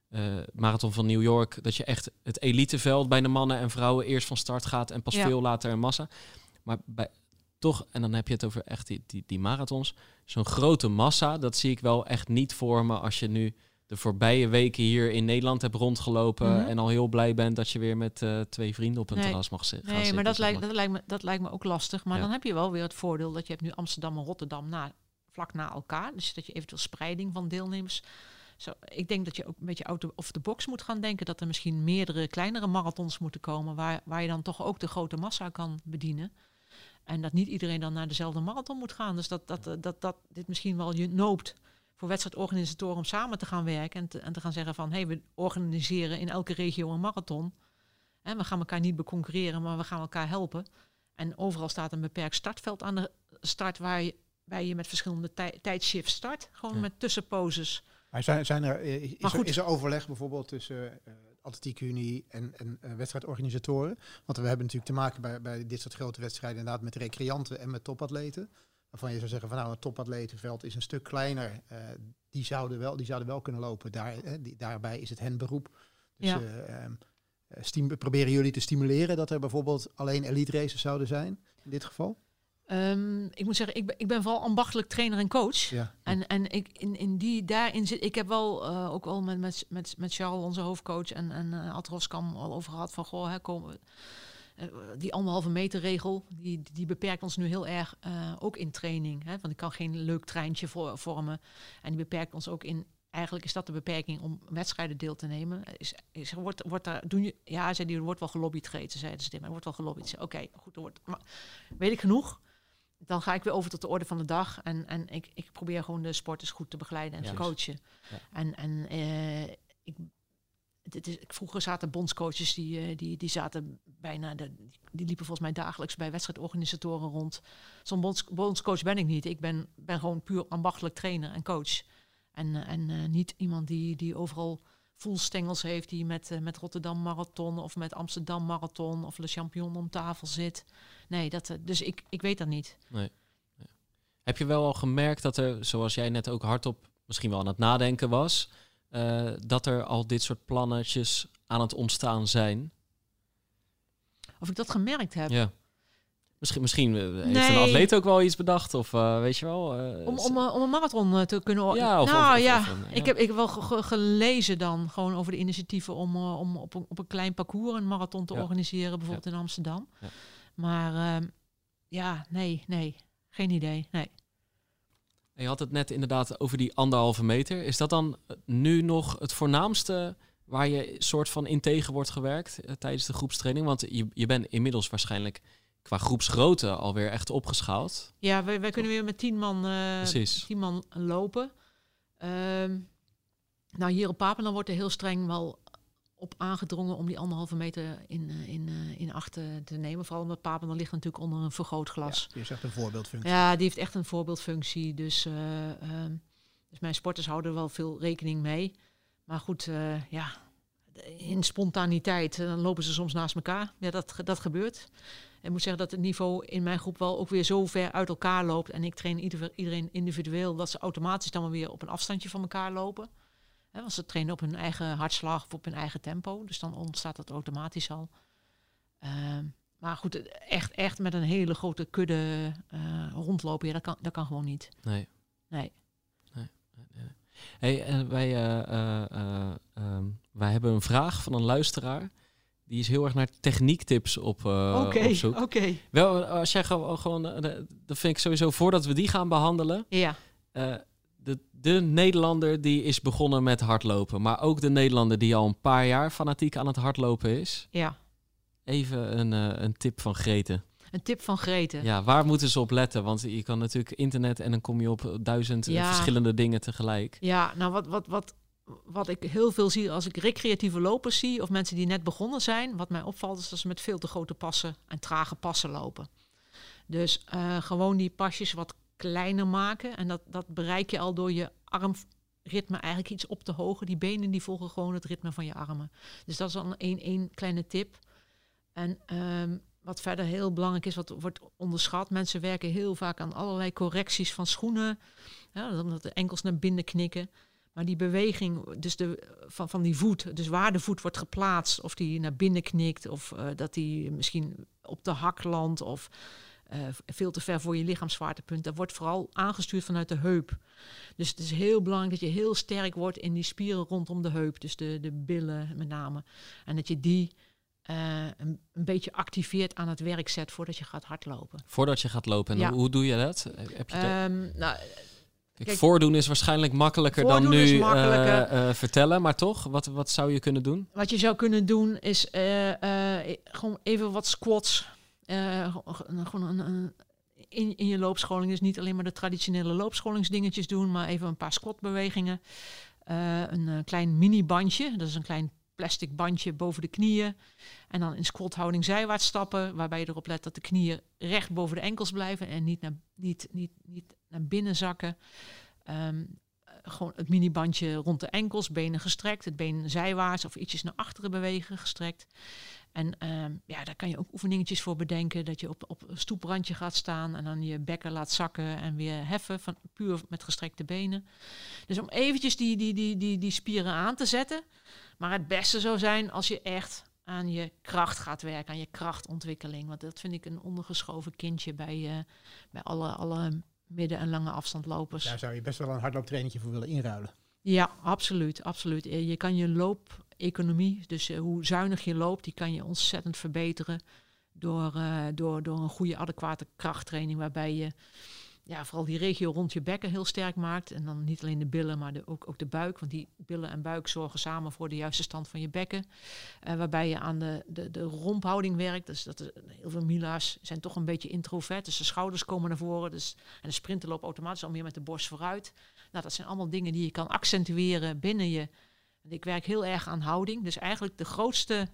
Speaker 2: uh, marathon van New York, dat je echt het eliteveld bij de mannen en vrouwen eerst van start gaat en pas veel later een massa. Maar bij, toch, en dan heb je het over echt die, die, die marathons, zo'n grote massa, dat zie ik wel echt niet voor me als je nu de voorbije weken hier in Nederland hebt rondgelopen mm -hmm. en al heel blij bent dat je weer met uh, twee vrienden op een nee. terras mag zitten.
Speaker 1: Nee, zitten, maar dat, lijkt, dat, lijkt me, dat lijkt me ook lastig. Maar ja. dan heb je wel weer het voordeel dat je hebt nu Amsterdam en Rotterdam na, vlak na elkaar. Dus dat je eventueel spreiding van deelnemers. Zo, ik denk dat je ook een beetje out of the box moet gaan denken. Dat er misschien meerdere kleinere marathons moeten komen. Waar, waar je dan toch ook de grote massa kan bedienen. En dat niet iedereen dan naar dezelfde marathon moet gaan. Dus dat, dat, dat, dat dit misschien wel je noopt voor wedstrijdorganisatoren om samen te gaan werken en te, en te gaan zeggen van hé, hey, we organiseren in elke regio een marathon. En we gaan elkaar niet beconcurreren, maar we gaan elkaar helpen. En overal staat een beperkt startveld aan de start waar je, waar je met verschillende tij, tijdshifts start. Gewoon ja. met tussenposes.
Speaker 3: Maar zijn, zijn er, is, maar goed, er, is er overleg bijvoorbeeld tussen uh, Atletiek Unie en, en uh, wedstrijdorganisatoren? Want we hebben natuurlijk te maken bij, bij dit soort grote wedstrijden inderdaad met recreanten en met topatleten waarvan je zou zeggen van nou, het topatletenveld is een stuk kleiner. Uh, die, zouden wel, die zouden wel kunnen lopen. Daar, die, daarbij is het hen beroep. Dus ja. uh, proberen jullie te stimuleren dat er bijvoorbeeld alleen elite races zouden zijn in dit geval?
Speaker 1: Um, ik moet zeggen, ik ben, ik ben vooral ambachtelijk trainer en coach. Ja. En, en ik, in, in die, daarin zit, ik heb wel ook al met, met, met, met Charles, onze hoofdcoach, en, en Ad Roskam al over gehad van, goh, hè, komen die anderhalve meter regel, die, die beperkt ons nu heel erg uh, ook in training. Hè? Want ik kan geen leuk treintje voor, vormen. En die beperkt ons ook in. Eigenlijk is dat de beperking om wedstrijden deel te nemen. Is, is, wordt, wordt daar, doen je, ja, zei die, er wordt wel gelobbyd gegeten, zeiden ze maar er wordt wel gelobbyd. Oké, okay, goed, er wordt, maar, weet ik genoeg? Dan ga ik weer over tot de orde van de dag. En, en ik, ik probeer gewoon de sporters goed te begeleiden en ja, te coachen. Ja. En, en uh, ik vroeger zaten bondscoaches die, uh, die, die zaten bijna, de, die liepen volgens mij dagelijks bij wedstrijdorganisatoren rond. Zo'n bonds, bondscoach ben ik niet. Ik ben, ben gewoon puur ambachtelijk trainer en coach. En, uh, en uh, niet iemand die, die overal voelstengels heeft, die met, met Rotterdam Marathon of met Amsterdam Marathon of Le Champion om tafel zit. Nee, dat, dus ik, ik weet dat niet.
Speaker 2: Nee. Heb je wel al gemerkt dat er, zoals jij net ook hardop misschien wel aan het nadenken was, uh, dat er al dit soort plannetjes aan het ontstaan zijn?
Speaker 1: Of ik dat gemerkt heb?
Speaker 2: Ja. Misschien, misschien heeft nee. een atleet ook wel iets bedacht, of uh, weet je wel.
Speaker 1: Uh, om, om, om een marathon te kunnen. Ja, of, nou of, ja. Of een, ja. Ik heb ik heb wel gelezen dan gewoon over de initiatieven om, om op, een, op een klein parcours een marathon te ja. organiseren, bijvoorbeeld in Amsterdam. Maar uh, ja, nee, nee, geen idee. Nee.
Speaker 2: Je had het net inderdaad over die anderhalve meter. Is dat dan nu nog het voornaamste waar je soort van in tegen wordt gewerkt uh, tijdens de groepstraining? Want je, je bent inmiddels waarschijnlijk qua groepsgrootte alweer echt opgeschaald.
Speaker 1: Ja, wij, wij kunnen weer met tien man, uh, tien man lopen. Um, nou, hier op Papendal wordt er heel streng wel op aangedrongen om die anderhalve meter in, in, in acht te nemen. Vooral omdat Papendal ligt natuurlijk onder een vergrootglas.
Speaker 3: Ja, die is echt een voorbeeldfunctie.
Speaker 1: Ja, die heeft echt een voorbeeldfunctie. Dus, ehm, dus mijn sporters houden er wel veel rekening mee. Maar goed, ja, in spontaniteit, dan lopen ze soms naast elkaar. Ja, dat, dat gebeurt. Ik moet zeggen dat het niveau in mijn groep wel ook weer zo ver uit elkaar loopt. En ik train iedereen individueel, dat ze automatisch dan weer op een afstandje van elkaar lopen. He, want ze trainen op hun eigen hartslag of op hun eigen tempo. Dus dan ontstaat dat automatisch al. Ehm, maar goed, echt, echt met een hele grote kudde uh, rondlopen, ja, dat, kan, dat kan gewoon niet.
Speaker 2: Nee.
Speaker 1: Nee.
Speaker 2: nee, nee, Hey, en wij, uh, uh, wij hebben een vraag van een luisteraar. Die is heel erg naar techniektips op,
Speaker 1: okay,
Speaker 2: zoek.
Speaker 1: Oké,
Speaker 2: Wel, als jij gewoon, gewoon dat vind ik sowieso voordat we die gaan behandelen.
Speaker 1: Ja.
Speaker 2: De, de Nederlander die is begonnen met hardlopen, maar ook de Nederlander die al een paar jaar fanatiek aan het hardlopen is.
Speaker 1: Ja.
Speaker 2: Even een, een tip van Grete.
Speaker 1: Een tip van Grete.
Speaker 2: Ja, waar moeten ze op letten? Want je kan natuurlijk internet en dan kom je op duizend
Speaker 1: Ja.
Speaker 2: verschillende dingen tegelijk.
Speaker 1: Ja, nou wat, wat, wat, wat ik heel veel zie als ik recreatieve lopers zie of mensen die net begonnen zijn, wat mij opvalt is dat ze met veel te grote passen en trage passen lopen. Dus eh, gewoon die pasjes wat kleiner maken en dat, dat bereik je al door je armritme eigenlijk iets op te hogen. Die benen die volgen gewoon het ritme van je armen. Dus dat is al een kleine tip. En ehm, wat verder heel belangrijk is, wat wordt onderschat. Mensen werken heel vaak aan allerlei correcties van schoenen. Omdat de enkels naar binnen knikken. Maar die beweging dus de, van, van die voet, dus waar de voet wordt geplaatst, of die naar binnen knikt, of uh, dat die misschien op de hak landt, of uh, veel te ver voor je lichaamswaartepunt, dat wordt vooral aangestuurd vanuit de heup. Dus het is heel belangrijk dat je heel sterk wordt in die spieren rondom de heup, dus de, de billen met name. En dat je die uh, een, een, beetje activeert aan het werk zet voordat je gaat hardlopen.
Speaker 2: Voordat je gaat lopen. En ja. hoe doe je dat? Heb je
Speaker 1: um, nou,
Speaker 2: Kijk, Kijk, voordoen is waarschijnlijk makkelijker dan nu makkelijker. Uh, uh, vertellen, maar toch, wat, wat zou je kunnen doen?
Speaker 1: Wat je zou kunnen doen is uh, gewoon even wat squats. Gewoon een, een, in, in je loopscholing. Dus niet alleen maar de traditionele loopscholingsdingetjes doen, maar even een paar squatbewegingen. een klein mini-bandje, dat is een klein plastic bandje boven de knieën. En dan in squathouding zijwaarts stappen, waarbij je erop let dat de knieën recht boven de enkels blijven en niet naar, niet, niet, niet naar binnen zakken. Um, gewoon het minibandje rond de enkels, benen gestrekt, het been zijwaarts of ietsjes naar achteren bewegen, gestrekt. En um, ja, daar kan je ook oefeningetjes voor bedenken. Dat je op, op een stoeprandje gaat staan en dan je bekken laat zakken en weer heffen, van, puur met gestrekte benen. Dus om eventjes die, die, die, die, die spieren aan te zetten. Maar het beste zou zijn als je echt aan je kracht gaat werken, aan je krachtontwikkeling. Want dat vind ik een ondergeschoven kindje bij, uh, bij alle, alle midden- en lange afstandlopers.
Speaker 3: Daar zou je best wel een hardlooptrainingje voor willen inruilen.
Speaker 1: Ja, absoluut, absoluut. Je kan je loopeconomie, dus uh, hoe zuinig je loopt, die kan je ontzettend verbeteren door, uh, door, door een goede, adequate krachttraining, waarbij je ja, vooral die regio rond je bekken heel sterk maakt. En dan niet alleen de billen, maar de, ook, ook de buik. Want die billen en buik zorgen samen voor de juiste stand van je bekken. Uh, waarbij je aan de, de, de romphouding werkt. Dus dat heel veel mila's zijn toch een beetje introvert. Dus de schouders komen naar voren. Dus, en de sprinter loopt automatisch al meer met de borst vooruit. Nou, dat zijn allemaal dingen die je kan accentueren binnen je. Ik werk heel erg aan houding. Dus eigenlijk de grootste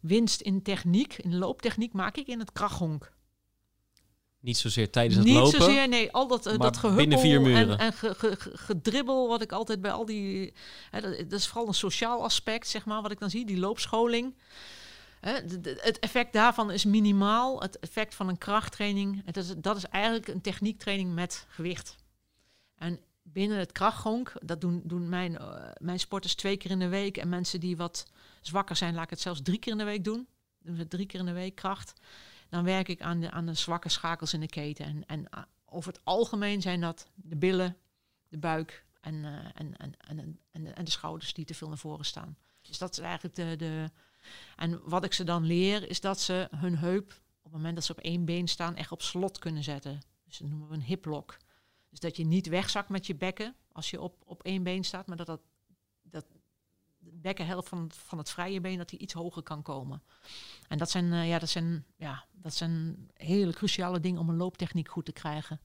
Speaker 1: winst in techniek, in looptechniek, maak ik in het krachthonk.
Speaker 2: Niet zozeer tijdens het
Speaker 1: Niet
Speaker 2: lopen.
Speaker 1: Niet zozeer, nee. Al dat, uh, dat
Speaker 2: muren.
Speaker 1: en, en ge, ge, ge, gedribbel wat ik altijd bij al die... Hè, dat, dat, is vooral een sociaal aspect, zeg maar, wat ik dan zie. Die loopscholing. Hè, de, de, het effect daarvan is minimaal. Het effect van een krachttraining, het is, dat is eigenlijk een techniektraining met gewicht. En binnen het krachthonk, dat doen, doen mijn, uh, mijn sporters twee keer in de week. En mensen die wat zwakker zijn, laat ik het zelfs drie keer in de week doen. Doen ze drie keer in de week kracht dan werk ik aan de, aan de zwakke schakels in de keten. En, en uh, over het algemeen zijn dat de billen, de buik en, uh, en, en, en, en, en, de schouders die te veel naar voren staan. Dus dat is eigenlijk de, de. En wat ik ze dan leer, is dat ze hun heup, op het moment dat ze op één been staan, echt op slot kunnen zetten. Dus dat noemen we een hiplock. Dus dat je niet wegzakt met je bekken als je op, op één been staat, maar dat, dat, dat de bekkenhelft van, van het vrije been dat die iets hoger kan komen. En dat zijn, uh, ja, dat zijn, ja, dat zijn hele cruciale dingen om een looptechniek goed te krijgen.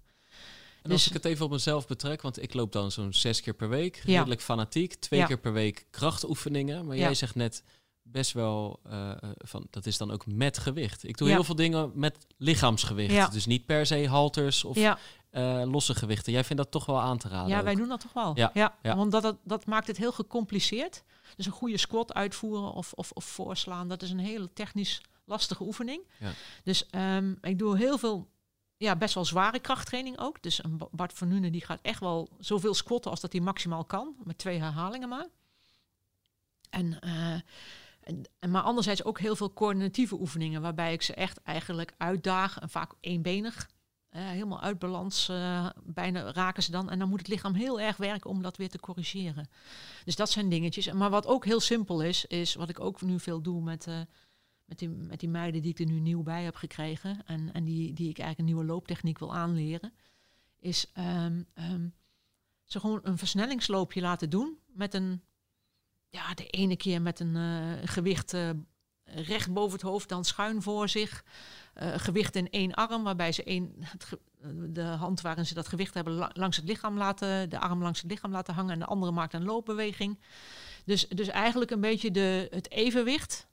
Speaker 2: En als dus ik het even op mezelf betrek, want ik loop dan zo'n zes keer per week, redelijk fanatiek. Twee keer per week krachtoefeningen. Maar jij zegt net best wel uh, van, dat is dan ook met gewicht. Ik doe heel veel dingen met lichaamsgewicht. Dus niet per se halters of uh, losse gewichten. Jij vindt dat toch wel aan te raden?
Speaker 1: Ja, wij doen dat toch wel. Ja, ja, want dat, dat, dat maakt het heel gecompliceerd. Dus een goede squat uitvoeren of, of, of voorslaan, dat is een hele technisch lastige oefening. Ja. Dus um, ik doe heel veel ja, best wel zware krachttraining ook. Dus een Bart van Nuenen die gaat echt wel zoveel squatten als dat hij maximaal kan. Met twee herhalingen maar. En, uh, en, maar anderzijds ook heel veel coördinatieve oefeningen. Waarbij ik ze echt eigenlijk uitdaag. En vaak eenbenig. Helemaal uit balans uh, bijna raken ze dan. En dan moet het lichaam heel erg werken om dat weer te corrigeren. Dus dat zijn dingetjes. Maar wat ook heel simpel is, is wat ik ook nu veel doe met met die, met die meiden die ik er nu nieuw bij heb gekregen en, en die, die ik eigenlijk een nieuwe looptechniek wil aanleren, is um, um, ze gewoon een versnellingsloopje laten doen met een, ja, de ene keer met een uh, gewicht recht boven het hoofd, dan schuin voor zich. Uh, gewicht in één arm, waarbij ze één, de hand waarin ze dat gewicht hebben langs het lichaam laten, de arm langs het lichaam laten hangen en de andere maakt een loopbeweging. Dus, dus eigenlijk een beetje de, het evenwicht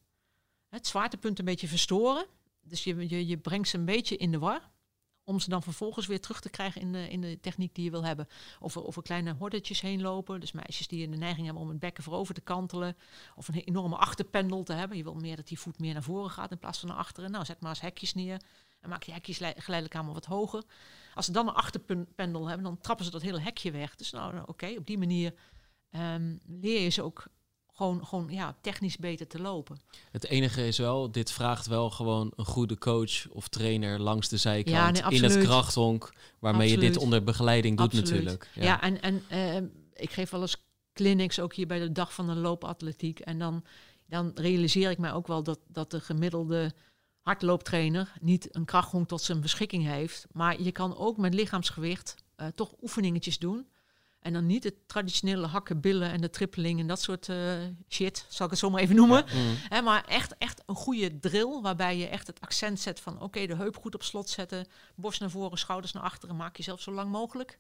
Speaker 1: het zwaartepunt een beetje verstoren. Dus je, je, je brengt ze een beetje in de war. Om ze dan vervolgens weer terug te krijgen in de, in de techniek die je wil hebben. Of over kleine hordetjes heen lopen. Dus meisjes die de neiging hebben om het bekken voorover te kantelen. Of een enorme achterpendel te hebben. Je wil meer dat die voet meer naar voren gaat in plaats van naar achteren. Nou, zet maar eens hekjes neer. En maak die hekjes geleidelijk aan wat hoger. Als ze dan een achterpendel hebben, dan trappen ze dat hele hekje weg. Dus nou, oké, op die manier um, leer je ze ook gewoon, gewoon ja, technisch beter te lopen.
Speaker 2: Het enige is wel, dit vraagt wel gewoon een goede coach of trainer langs de zijkant in het krachthonk, waarmee je dit onder begeleiding doet natuurlijk.
Speaker 1: Ja, ja en, en uh, ik geef wel eens clinics ook hier bij de dag van de loopatletiek. En dan, dan realiseer ik mij ook wel dat, dat de gemiddelde hardlooptrainer niet een krachthonk tot zijn beschikking heeft. Maar je kan ook met lichaamsgewicht uh, toch oefeningetjes doen en dan niet het traditionele hakken, billen en de trippeling en dat soort uh, shit, zal ik het zo maar even noemen. Mm. maar echt, echt een goede drill, waarbij je echt het accent zet van oké, de heup goed op slot zetten, borst naar voren, schouders naar achteren, maak jezelf zo lang mogelijk.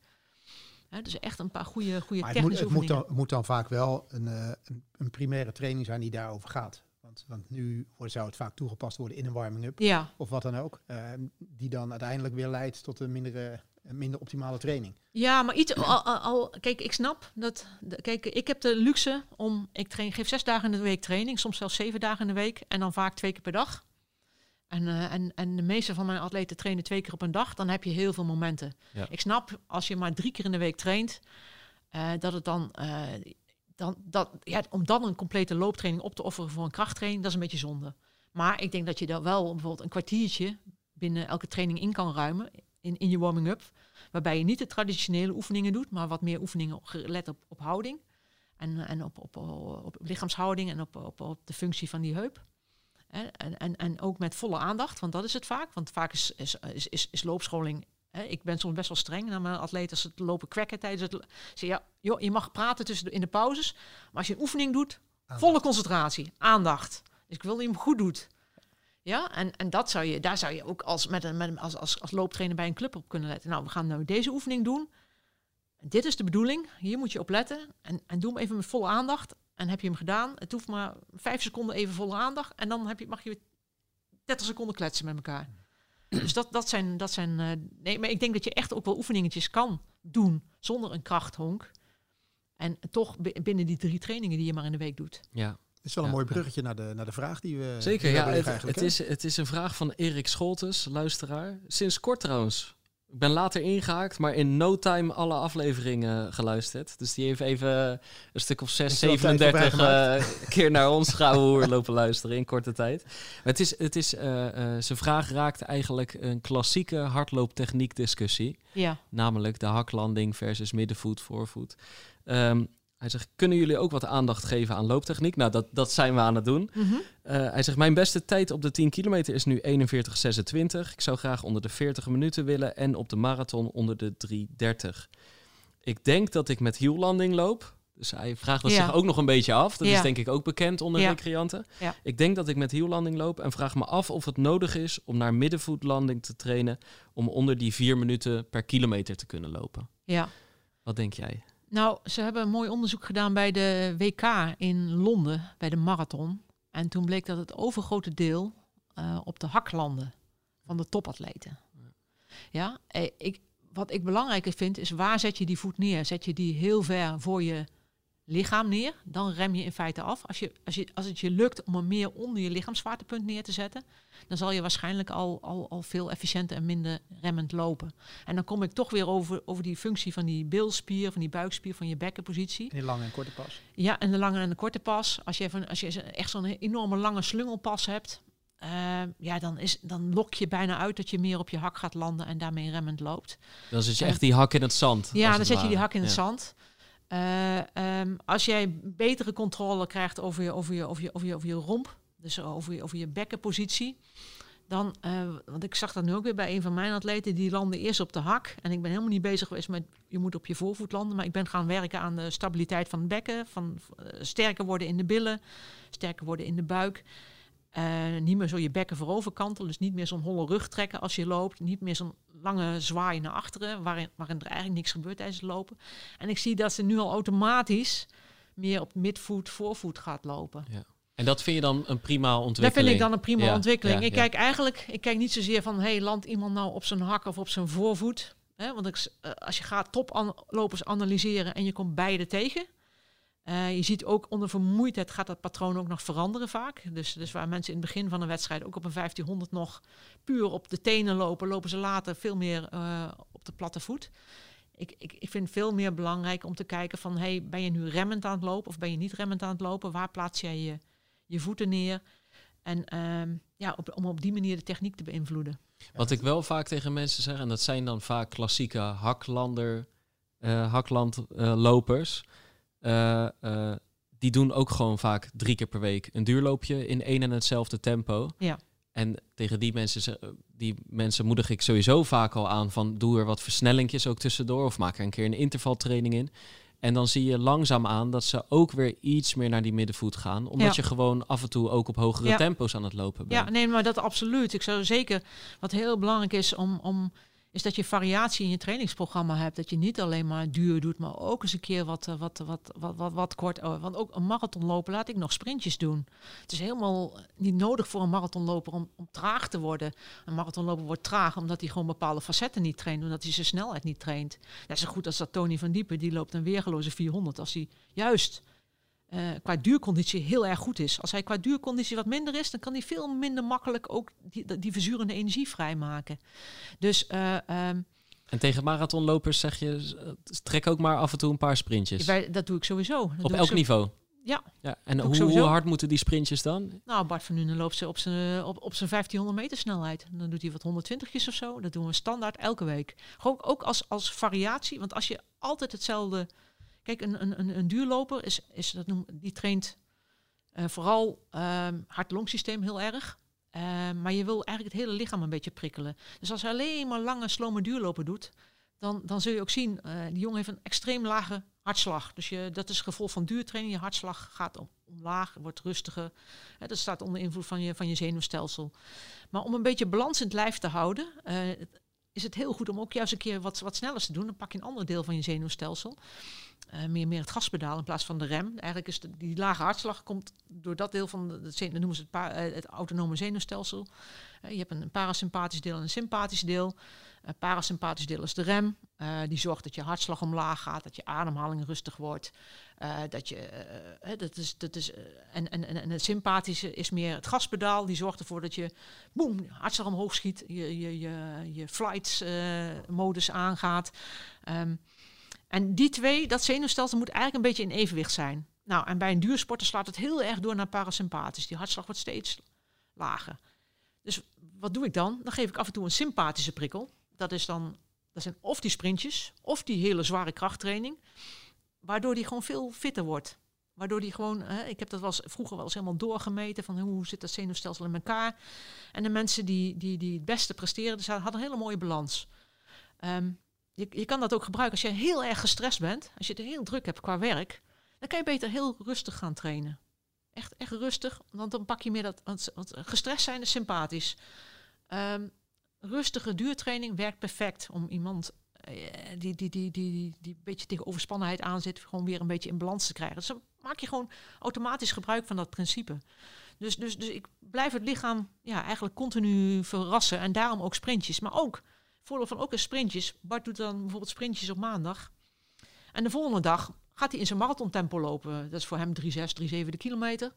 Speaker 1: He, dus echt een paar goede, goede
Speaker 3: maar het moet, het moet, dan, moet dan vaak wel een, uh, een, een, primaire training zijn die daarover gaat. Want, want nu zou het vaak toegepast worden in een warming-up ja. of wat dan ook. Uh, die dan uiteindelijk weer leidt tot een mindere minder optimale training.
Speaker 1: Ja, maar iets al, al, kijk, ik snap dat. Kijk, ik heb de luxe om ik train, geef zes dagen in de week training, soms zelfs zeven dagen in de week en dan vaak twee keer per dag. En, uh, en, en de meeste van mijn atleten trainen twee keer op een dag, dan heb je heel veel momenten. Ja. Ik snap als je maar drie keer in de week traint, uh, dat het dan, uh, dan dat, ja, om dan een complete looptraining op te offeren voor een krachttraining, dat is een beetje zonde. Maar ik denk dat je dan wel bijvoorbeeld een kwartiertje binnen elke training in kan ruimen in, in je warming-up. Waarbij je niet de traditionele oefeningen doet, maar wat meer oefeningen gelet op, op houding. En, en op, op, op, lichaamshouding en op, op, op de functie van die heup. En, en, en ook met volle aandacht, want dat is het vaak. Want vaak is, is, is, is, is loopscholing. Hè, ik ben soms best wel streng naar mijn atleten als ze het lopen kwekken tijdens het. Zeg, ja, joh, je mag praten tussen de, in de pauzes. Maar als je een oefening doet, volle concentratie, aandacht. Dus ik wil dat je hem goed doet. Ja, en, en dat zou je, daar zou je ook als, met een, met als, als, als looptrainer bij een club op kunnen letten. Nou, we gaan nou deze oefening doen. Dit is de bedoeling. Hier moet je op letten. En, en doe hem even met volle aandacht. En heb je hem gedaan. Het hoeft maar vijf seconden even volle aandacht. En dan heb je, mag je weer 30 seconden kletsen met elkaar. Dus dat, dat zijn. Dat zijn uh, nee, maar ik denk dat je echt ook wel oefeningetjes kan doen zonder een krachthonk. En toch binnen die drie trainingen die je maar in de week doet.
Speaker 2: Ja,
Speaker 3: is wel een mooi bruggetje naar de, naar de vraag die we.
Speaker 2: Zeker, ja. Het, het is, het is een vraag van Erik Scholtes, luisteraar. Sinds kort trouwens. Ik ben later ingehaakt, maar in no time alle afleveringen geluisterd. Dus die heeft even een stuk of 6, 37 uh, keer naar ons gaan lopen luisteren in korte tijd. Maar het is, het is, uh, uh, zijn vraag raakt eigenlijk een klassieke hardlooptechniek discussie. Ja. Namelijk de haklanding versus middenvoet, voorvoet. Um, hij zegt, kunnen jullie ook wat aandacht geven aan looptechniek? Nou, dat, dat zijn we aan het doen. Mhm. Eh, hij zegt, mijn beste tijd op de 10 kilometer is nu 41,26. Ik zou graag onder de 40 minuten willen en op de marathon onder de 3,30. Ik denk dat ik met hiellanding loop. Dus hij vraagt dat zich ook nog een beetje af. Dat
Speaker 1: Ja.
Speaker 2: is denk ik ook bekend onder
Speaker 1: Ja.
Speaker 2: recreanten. Ik denk dat ik met hiellanding loop en vraag me af of het nodig is om naar middenvoetlanding te trainen om onder die vier minuten per kilometer te kunnen lopen.
Speaker 1: Ja.
Speaker 2: Wat denk jij?
Speaker 1: Nou, ze hebben een mooi onderzoek gedaan bij de WK in Londen, bij de marathon. En toen bleek dat het overgrote deel eh, op de hak landde van de topatleten. Ja, eh, ik, wat ik belangrijker vind is waar zet je die voet neer? Zet je die heel ver voor je lichaam neer, dan rem je in feite af. Als, je, als, je, als het je lukt om hem meer onder je lichaamswaartepunt neer te zetten, dan zal je waarschijnlijk al, al, al veel efficiënter en minder remmend lopen. En dan kom ik toch weer over, over die functie van die bilspier, van die buikspier, van je bekkenpositie.
Speaker 3: In die lange en korte pas.
Speaker 1: Ja, en de lange en de korte pas. Als je, als je echt zo'n enorme lange slungelpas hebt, eh, ja, dan, is, dan lok je bijna uit dat je meer op je hak gaat landen en daarmee remmend loopt.
Speaker 2: Dan zit je
Speaker 1: En-
Speaker 2: echt die hak in het zand.
Speaker 1: Ja, dan zet je die hak in het
Speaker 2: Ja.
Speaker 1: zand. Eh, ehm, als jij betere controle krijgt over je, over je, over je, over je, over je romp, dus over je, over je bekkenpositie, dan, eh, want ik zag dat nu ook weer bij een van mijn atleten, die landde eerst op de hak. En ik ben helemaal niet bezig geweest met je moet op je voorvoet landen, maar ik ben gaan werken aan de stabiliteit van het bekken, van eh, sterker worden in de billen, sterker worden in de buik. Eh, niet meer zo je bekken voorover kantelen, dus niet meer zo'n holle rug trekken als je loopt. Niet meer zo'n lange zwaai naar achteren, waarin, waarin er eigenlijk niks gebeurt tijdens het lopen. En ik zie dat ze nu al automatisch meer op midvoet, voorvoet gaat lopen.
Speaker 2: En dat vind je dan een prima
Speaker 1: Dat
Speaker 2: ontwikkeling?
Speaker 1: vind ik dan een prima
Speaker 2: Ja,
Speaker 1: ontwikkeling.
Speaker 2: ja,
Speaker 1: ik
Speaker 2: ja.
Speaker 1: kijk eigenlijk, ik kijk niet zozeer van, hey, landt iemand nou op zijn hak of op zijn voorvoet? Want eh, als je gaat toplopers analyseren en je komt beide tegen, eh, je ziet ook onder vermoeidheid gaat dat patroon ook nog veranderen vaak. Dus, dus waar mensen in het begin van een wedstrijd ook op een 1500 nog puur op de tenen lopen, lopen ze later veel meer eh, op de platte voet. Ik, ik, ik vind het veel meer belangrijk om te kijken van, hey, ben je nu remmend aan het lopen of ben je niet remmend aan het lopen? Waar plaats jij je, je voeten neer? En ehm, ja, op, om op die manier de techniek te beïnvloeden.
Speaker 2: Wat ik wel vaak tegen mensen zeg, en dat zijn dan vaak klassieke haklander, eh haklandlopers. Eh, eh, die doen ook gewoon vaak drie keer per week een duurloopje in één en hetzelfde tempo.
Speaker 1: Ja.
Speaker 2: En tegen die mensen, die mensen moedig ik sowieso vaak al aan van doe er wat versnellingjes ook tussendoor of maak er een keer een intervaltraining in. En dan zie je langzaam aan dat ze ook weer iets meer naar die middenvoet gaan. Omdat
Speaker 1: Ja.
Speaker 2: je gewoon af en toe ook op hogere
Speaker 1: Ja.
Speaker 2: tempo's aan het lopen bent.
Speaker 1: Ja, nee, maar dat absoluut. Ik zou zeker, wat heel belangrijk is, om, om, is dat je variatie in je trainingsprogramma hebt. Dat je niet alleen maar duur doet, maar ook eens een keer wat, eh, wat, wat, wat, wat, wat kort. oh, Want ook een marathonloper laat ik nog sprintjes doen. Het is helemaal niet nodig voor een marathonloper om, om traag te worden. Een marathonloper wordt traag omdat hij gewoon bepaalde facetten niet traint, omdat hij zijn snelheid niet traint. Net zo goed als dat Tony van Diepen, die loopt een weergeloze 400 als hij juist eh, qua duurconditie heel erg goed is. Als hij qua duurconditie wat minder is, dan kan hij veel minder makkelijk ook die, die verzurende energie vrijmaken. Dus eh, ehm,
Speaker 2: En tegen marathonlopers zeg je, eh, trek ook maar af en toe een paar sprintjes.
Speaker 1: wij, dat doe ik sowieso. Dat
Speaker 2: Op elk
Speaker 1: zo-
Speaker 2: niveau?
Speaker 1: Ja.
Speaker 2: ja. En hoe, hoe hard moeten die sprintjes dan?
Speaker 1: Nou, Bart van Nuenen loopt ze op zijn, op, op zijn 1500 meter snelheid. Dan doet hij wat 120's of zo. Dat doen we standaard elke week. Gewoon ook als, als variatie. Want als je altijd hetzelfde... Kijk, een, een, een, duurloper is, is dat noem, die traint eh, vooral ehm hart-longsysteem heel erg. Eh, maar je wil eigenlijk het hele lichaam een beetje prikkelen. Dus als hij alleen maar lange, slome duurlopen doet... Dan, dan zul je ook zien, eh die jongen heeft een extreem lage hartslag. Dus je, dat is gevolg van duurtraining. Je hartslag gaat om, omlaag, wordt rustiger. Dat staat onder invloed van je, van je zenuwstelsel. Maar om een beetje balans in het lijf te houden, eh, is het heel goed om ook juist een keer wat, wat sneller te doen. Dan pak je een ander deel van je zenuwstelsel. Eh, meer, meer het gaspedaal in plaats van de rem. Eigenlijk is de, die lage hartslag komt door dat deel van zenu- dat noemen ze het, eh, het autonome zenuwstelsel. Eh, je hebt een parasympathisch deel en een sympathisch deel. Parasympathisch deel is de rem. Die zorgt dat je hartslag omlaag gaat, dat je ademhaling rustig wordt. Eh, dat je, eh, hè, dat is, dat is, eh, en, en, en, het sympathische is meer het gaspedaal. Die zorgt ervoor dat je boem, hartslag omhoog schiet, je, je, je, je flight-modus aangaat. Ehm, en die twee, dat zenuwstelsel moet eigenlijk een beetje in evenwicht zijn. Nou, en bij een duursporter slaat het heel erg door naar parasympathisch. Die hartslag wordt steeds lager. Dus wat doe ik dan? Dan geef ik af en toe een sympathische prikkel. Dat is dan, dat zijn of die sprintjes, of die hele zware krachttraining. Waardoor die gewoon veel fitter wordt. Waardoor die gewoon, ik heb dat eens, vroeger wel eens helemaal doorgemeten van hoe zit dat zenuwstelsel in elkaar. En de mensen die, die, die het beste presteren, dus hadden een hele mooie balans. Ehm, je, je kan dat ook gebruiken als je heel erg gestrest bent, als je het heel druk hebt qua werk. dan kan je beter heel rustig gaan trainen. Echt, echt rustig, want dan pak je meer dat. Want, gestrest zijn is sympathisch. Um, rustige duurtraining werkt perfect om iemand die, die, die, die, die, die een beetje tegen overspannenheid aan zit, gewoon weer een beetje in balans te krijgen. Dus dan maak je gewoon automatisch gebruik van dat principe. Dus, dus, dus ik blijf het lichaam ja, eigenlijk continu verrassen. En daarom ook sprintjes. Maar ook, voordeel van ook een sprintjes. Bart doet dan bijvoorbeeld sprintjes op maandag. En de volgende dag gaat hij in zijn marathontempo lopen. Dat is voor hem 3,6, 3,7 de kilometer.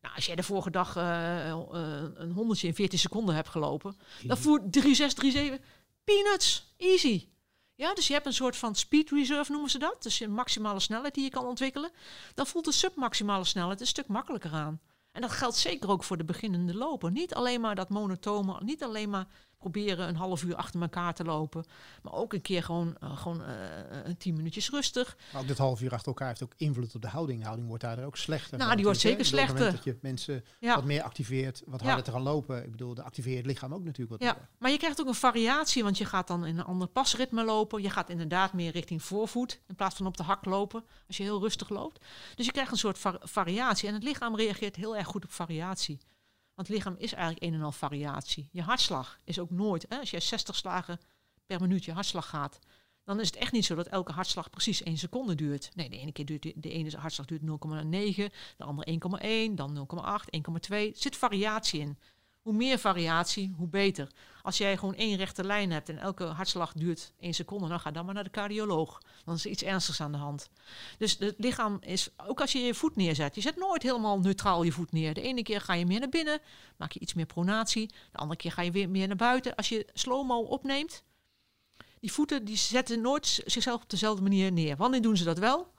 Speaker 1: Nou, als jij de vorige dag uh, uh, een honderdje in 14 seconden hebt gelopen, dan voert 3,6, 3,7 peanuts, easy. Ja, dus je hebt een soort van speed reserve noemen ze dat. Dus een maximale snelheid die je kan ontwikkelen. Dan voelt de submaximale snelheid een stuk makkelijker aan. En dat geldt zeker ook voor de beginnende loper. Niet alleen maar dat monotone, niet alleen maar proberen een half uur achter elkaar te lopen. Maar ook een keer gewoon, uh, gewoon uh, tien minuutjes rustig.
Speaker 3: Maar ook dit half uur achter elkaar heeft ook invloed op de houding. De houding wordt daardoor ook slechter.
Speaker 1: Nou, die wordt zeker slechter.
Speaker 3: Dat je mensen wat meer activeert, wat harder te gaan lopen. Ik bedoel, de activeert het lichaam ook natuurlijk wat
Speaker 1: Ja, meer. maar je krijgt ook een variatie, want je gaat dan in een ander pasritme lopen. Je gaat inderdaad meer richting voorvoet in plaats van op de hak lopen, als je heel rustig loopt. Dus je krijgt een soort variatie en het lichaam reageert heel erg goed op variatie. Want het lichaam is eigenlijk een en al variatie. Je hartslag is ook nooit, hè, als je 60 slagen per minuut je hartslag gaat, dan is het echt niet zo dat elke hartslag precies één seconde duurt. Nee, de ene keer duurt de, ene hartslag duurt 0,9, de andere 1,1, dan 0,8, 1,2. Er zit variatie in. Hoe meer variatie, hoe beter. Als jij gewoon één rechte lijn hebt en elke hartslag duurt één seconde, dan ga dan maar naar de cardioloog. Dan is er iets ernstigs aan de hand. Dus het lichaam is, ook als je je voet neerzet, je zet nooit helemaal neutraal je voet neer. De ene keer ga je meer naar binnen, maak je iets meer pronatie. De andere keer ga je weer meer naar buiten. Als je slow-mo opneemt, die voeten die zetten nooit zichzelf op dezelfde manier neer. Wanneer doen ze dat wel?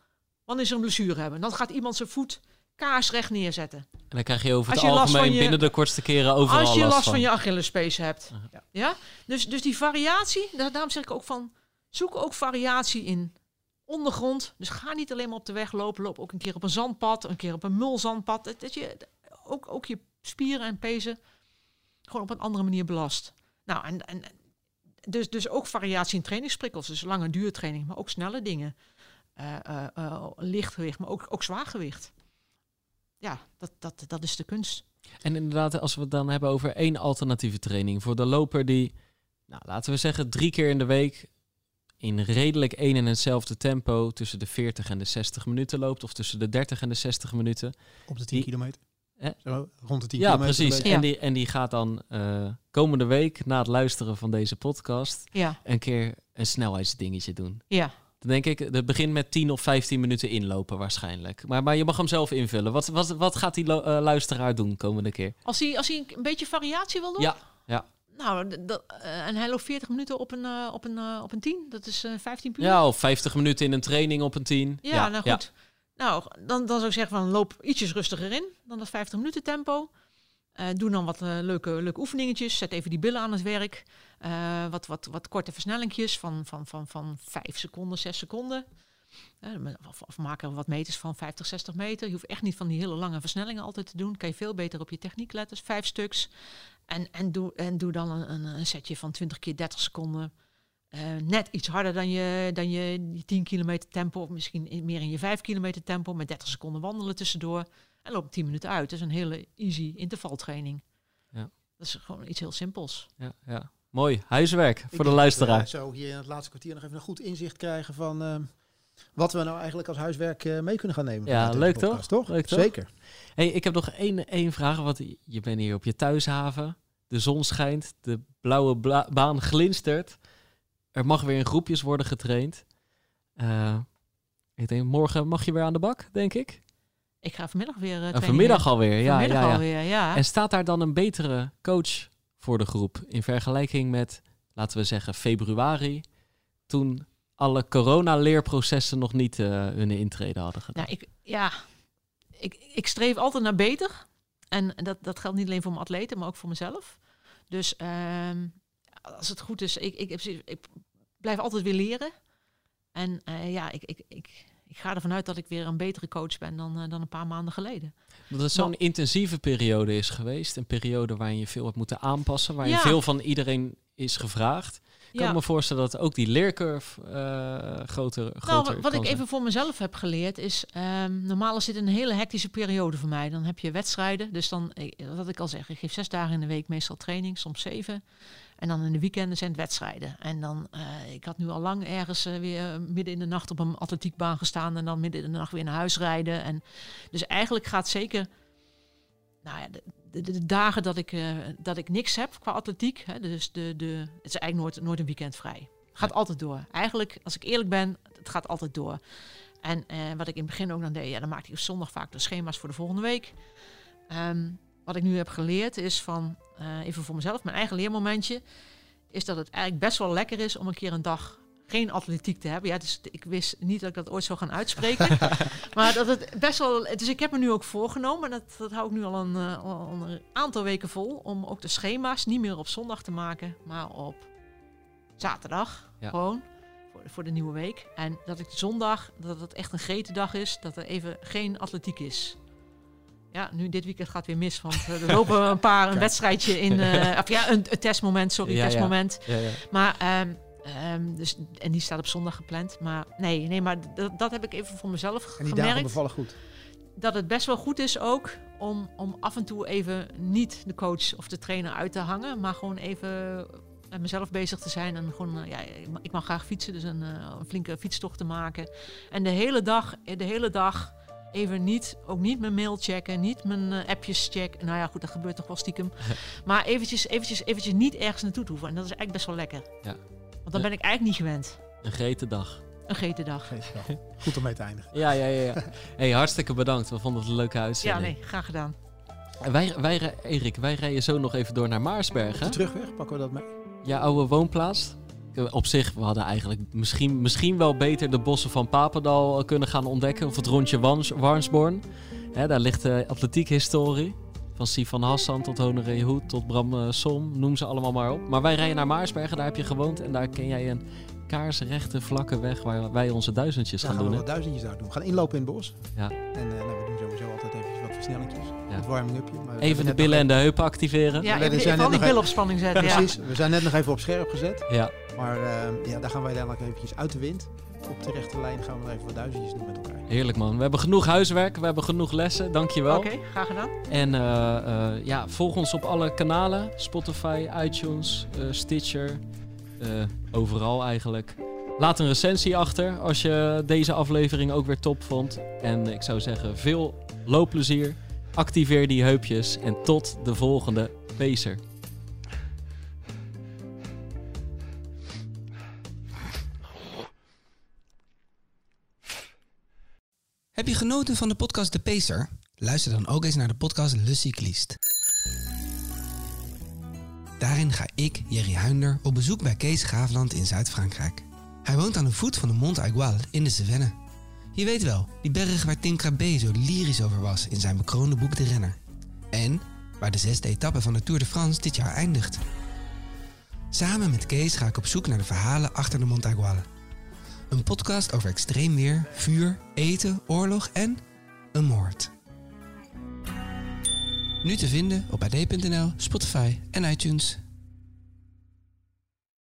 Speaker 1: Wanneer ze een blessure hebben. Dan gaat iemand zijn voet kaarsrecht neerzetten.
Speaker 2: En dan krijg je over het algemeen je, binnen de kortste keren overal
Speaker 1: Als je last,
Speaker 2: van.
Speaker 1: van je Achillespees hebt. Ja. ja? Dus, dus die variatie, daarom zeg ik ook van... Zoek ook variatie in ondergrond. Dus ga niet alleen maar op de weg lopen. Loop ook een keer op een zandpad, een keer op een mulzandpad. Dat, dat je ook, ook je spieren en pezen gewoon op een andere manier belast. Nou, en, en dus, dus ook variatie in trainingsprikkels. Dus lange duurtraining, maar ook snelle dingen. Uh, uh, uh, lichtgewicht, maar ook, ook zwaargewicht ja, dat, dat, dat is de kunst.
Speaker 2: En inderdaad, als we het dan hebben over één alternatieve training voor de loper die, nou, laten we zeggen, drie keer in de week in redelijk één en hetzelfde tempo tussen de 40 en de 60 minuten loopt, of tussen de 30 en de 60 minuten.
Speaker 3: Op de 10 kilometer? Eh? Zo, rond de 10
Speaker 2: ja,
Speaker 3: kilometer.
Speaker 2: Precies. Ja, precies. En, die, en die gaat dan uh, komende week, na het luisteren van deze podcast,
Speaker 1: ja.
Speaker 2: een keer een snelheidsdingetje doen.
Speaker 1: Ja.
Speaker 2: Dan denk ik, het begint met 10 of 15 minuten inlopen waarschijnlijk. Maar, maar je mag hem zelf invullen. Wat, wat, wat gaat die uh, luisteraar doen komende keer?
Speaker 1: Als hij, als hij een beetje variatie wil doen?
Speaker 2: Ja, ja.
Speaker 1: Nou, dat, uh, en hij loopt 40 minuten op een, uh, op een, uh, op een 10. Dat is 15 puur.
Speaker 2: Ja, of 50 minuten in een training op een 10.
Speaker 1: Ja, ja nou goed. Ja. Nou, dan, dan zou ik zeggen van loop ietsjes rustiger in dan dat 50 minuten tempo. Doe dan wat leuke, leuke oefeningetjes. Zet even die billen aan het werk. Uh, wat, wat, wat korte versnellingjes van, van, van, van 5 seconden, 6 seconden. Uh, of, of maak er wat meters van 50, 60 meter. Je hoeft echt niet van die hele lange versnellingen altijd te doen. Kan je veel beter op je techniek letten. Vijf stuks. En, en, doe, en doe dan een, een, setje van 20 keer 30 seconden. Uh, net iets harder dan je, dan je 10 kilometer tempo. Of misschien meer in je 5 kilometer tempo. Met 30 seconden wandelen tussendoor. En loop 10 minuten uit. Dat is een hele easy intervaltraining.
Speaker 2: Ja.
Speaker 1: Dat is gewoon iets heel simpels.
Speaker 2: Ja, ja. Mooi, huiswerk voor de luisteraar.
Speaker 3: We, zo hier in het laatste kwartier nog even een goed inzicht krijgen van uh, wat we nou eigenlijk als huiswerk uh, mee kunnen gaan nemen.
Speaker 2: Ja, leuk toch?
Speaker 3: toch?
Speaker 2: Leuk toch?
Speaker 3: Zeker.
Speaker 2: Hey, ik heb nog één, één vraag, want je bent hier op je thuishaven. De zon schijnt, de blauwe bla baan glinstert. Er mag weer in groepjes worden getraind. Uh, ik denk, morgen mag je weer aan de bak, denk ik.
Speaker 1: Ik ga vanmiddag weer uh,
Speaker 2: Vanmiddag alweer, ja.
Speaker 1: Vanmiddag
Speaker 2: ja, ja.
Speaker 1: alweer, ja.
Speaker 2: En staat daar dan een betere coach voor de groep in vergelijking met, laten we zeggen, februari, toen alle corona-leerprocessen nog niet uh, hun intrede hadden gedaan?
Speaker 1: Nou, ik, ja, ik, ik streef altijd naar beter. En dat, dat geldt niet alleen voor mijn atleten, maar ook voor mezelf. Dus um, als het goed is, ik, ik, ik, ik, blijf altijd weer leren. En uh, ja, ik, ik, ik, ik ga ervan uit dat ik weer een betere coach ben dan, uh, dan een paar maanden geleden.
Speaker 2: Dat het zo'n intensieve periode is geweest. Een periode waarin je veel hebt moeten aanpassen. Waarin ja. veel van iedereen is gevraagd. kan me voorstellen dat ook die leercurve uh, groter, groter
Speaker 1: Nou, wat ik even voor mezelf heb geleerd is... Um, normaal is dit een hele hectische periode voor mij. Dan heb je wedstrijden. Dus dan, wat ik al zeg, ik geef zes dagen in de week meestal training, soms zeven. En dan in de weekenden zijn het wedstrijden. En dan, uh, ik had nu al lang ergens uh, weer midden in de nacht op een atletiekbaan gestaan. En dan midden in de nacht weer naar huis rijden. En dus eigenlijk gaat zeker... Nou ja, de, de, de, dagen dat ik, uh, dat ik niks heb qua atletiek. Hè, dus de, de, het is eigenlijk nooit, nooit een weekend vrij. Gaat altijd door. Eigenlijk, als ik eerlijk ben, het gaat altijd door. En wat ik in het begin ook dan deed, ja, dan maakte ik op zondag vaak de schema's voor de volgende week. Um, wat ik nu heb geleerd is van, uh, even voor mezelf, mijn eigen leermomentje, is dat het eigenlijk best wel lekker is om een keer een dag geen atletiek te hebben. Ja, dus ik wist niet dat ik dat ooit zou gaan uitspreken. maar dat het best wel. Dus ik heb me nu ook voorgenomen, en dat, dat hou ik nu al een, al een aantal weken vol, om ook de schema's niet meer op zondag te maken, maar op zaterdag. Ja. Gewoon. Voor, voor de nieuwe week. En dat ik zondag, dat het echt een gretendag is, dat er even geen atletiek is. Ja, nu dit weekend gaat weer mis, want er lopen een paar een wedstrijdje in, uh, of ja, een, een, testmoment, sorry, ja, testmoment. Ja. Ja, maar um, Um, dus, en die staat op zondag gepland. Maar nee, nee maar dat heb ik even voor mezelf gemerkt. En die
Speaker 3: gemerkt, dagen bevallen goed?
Speaker 1: Dat het best wel goed is ook om, om af en toe even niet de coach of de trainer uit te hangen. Maar gewoon even met mezelf bezig te zijn. En gewoon, uh, ja, ik mag graag fietsen, dus een, een, flinke fietstocht te maken. En de hele dag, de hele dag even niet, ook niet mijn mail checken, niet mijn uh, appjes checken. Nou ja, goed, dat gebeurt toch wel stiekem. maar eventjes, eventjes, eventjes niet ergens naartoe te hoeven. En dat is eigenlijk best wel lekker. Ja. Want dan ben ik eigenlijk niet gewend.
Speaker 2: Een gete dag.
Speaker 1: Een gete dag.
Speaker 3: Goed om mee te eindigen.
Speaker 2: Ja, ja, ja. ja. hey, hartstikke bedankt. We vonden het een leuke uitzending.
Speaker 1: Ja, nee, graag gedaan.
Speaker 2: En wij, wij, Erik, wij rijden zo nog even door naar Maarsbergen.
Speaker 3: De terugweg, pakken we dat mee?
Speaker 2: Ja, oude woonplaats. Op zich, we hadden eigenlijk misschien, misschien wel beter de bossen van Papendal kunnen gaan ontdekken. Of het rondje Wans, Warnsborn. daar ligt de atletiekhistorie. Van Sifan Hassan tot Honoré Hoed tot Bram uh, Som, noem ze allemaal maar op. Maar wij rijden naar Maarsbergen, daar heb je gewoond. En daar ken jij een kaarsrechte vlakke weg waar wij onze duizendjes gaan, gaan doen.
Speaker 3: We duizendjes daar doen. We gaan inlopen in het bos. Ja. En uh, nou, we doen sowieso altijd even wat versnellingjes. Ja. Het warming-upje.
Speaker 2: Even de billen en de heupen activeren.
Speaker 1: Ja, even, even al die billen op spanning zetten.
Speaker 3: Precies. We zijn net nog even op scherp gezet. Ja. Maar uh, ja, daar gaan wij dadelijk eventjes uit de wind op de rechte lijn gaan we even wat duizendjes doen met elkaar.
Speaker 2: Heerlijk man. We hebben genoeg huiswerk, we hebben genoeg lessen. Dankjewel.
Speaker 1: Oké, graag gedaan.
Speaker 2: En uh, uh, ja, volg ons op alle kanalen. Spotify, iTunes, uh, Stitcher. overal eigenlijk. Laat een recensie achter als je deze aflevering ook weer top vond. En ik zou zeggen, veel loopplezier. Activeer die heupjes en tot de volgende Pacer.
Speaker 4: Heb je genoten van de podcast De Pacer? Luister dan ook eens naar de podcast Le Cycliste. Daarin ga ik, Jerry Huinder, op bezoek bij Kees Graafland in Zuid-Frankrijk. Hij woont aan de voet van de Mont Aigual in de Cevennes. Je weet wel, die berg waar Tim Crabbe zo lyrisch over was in zijn bekroonde boek De Renner. En waar de zesde etappe van de Tour de France dit jaar eindigt. Samen met Kees ga ik op zoek naar de verhalen achter de Mont Aigual. Een podcast over extreem weer, vuur, eten, oorlog en een moord. Nu te vinden op ad.nl, Spotify en iTunes.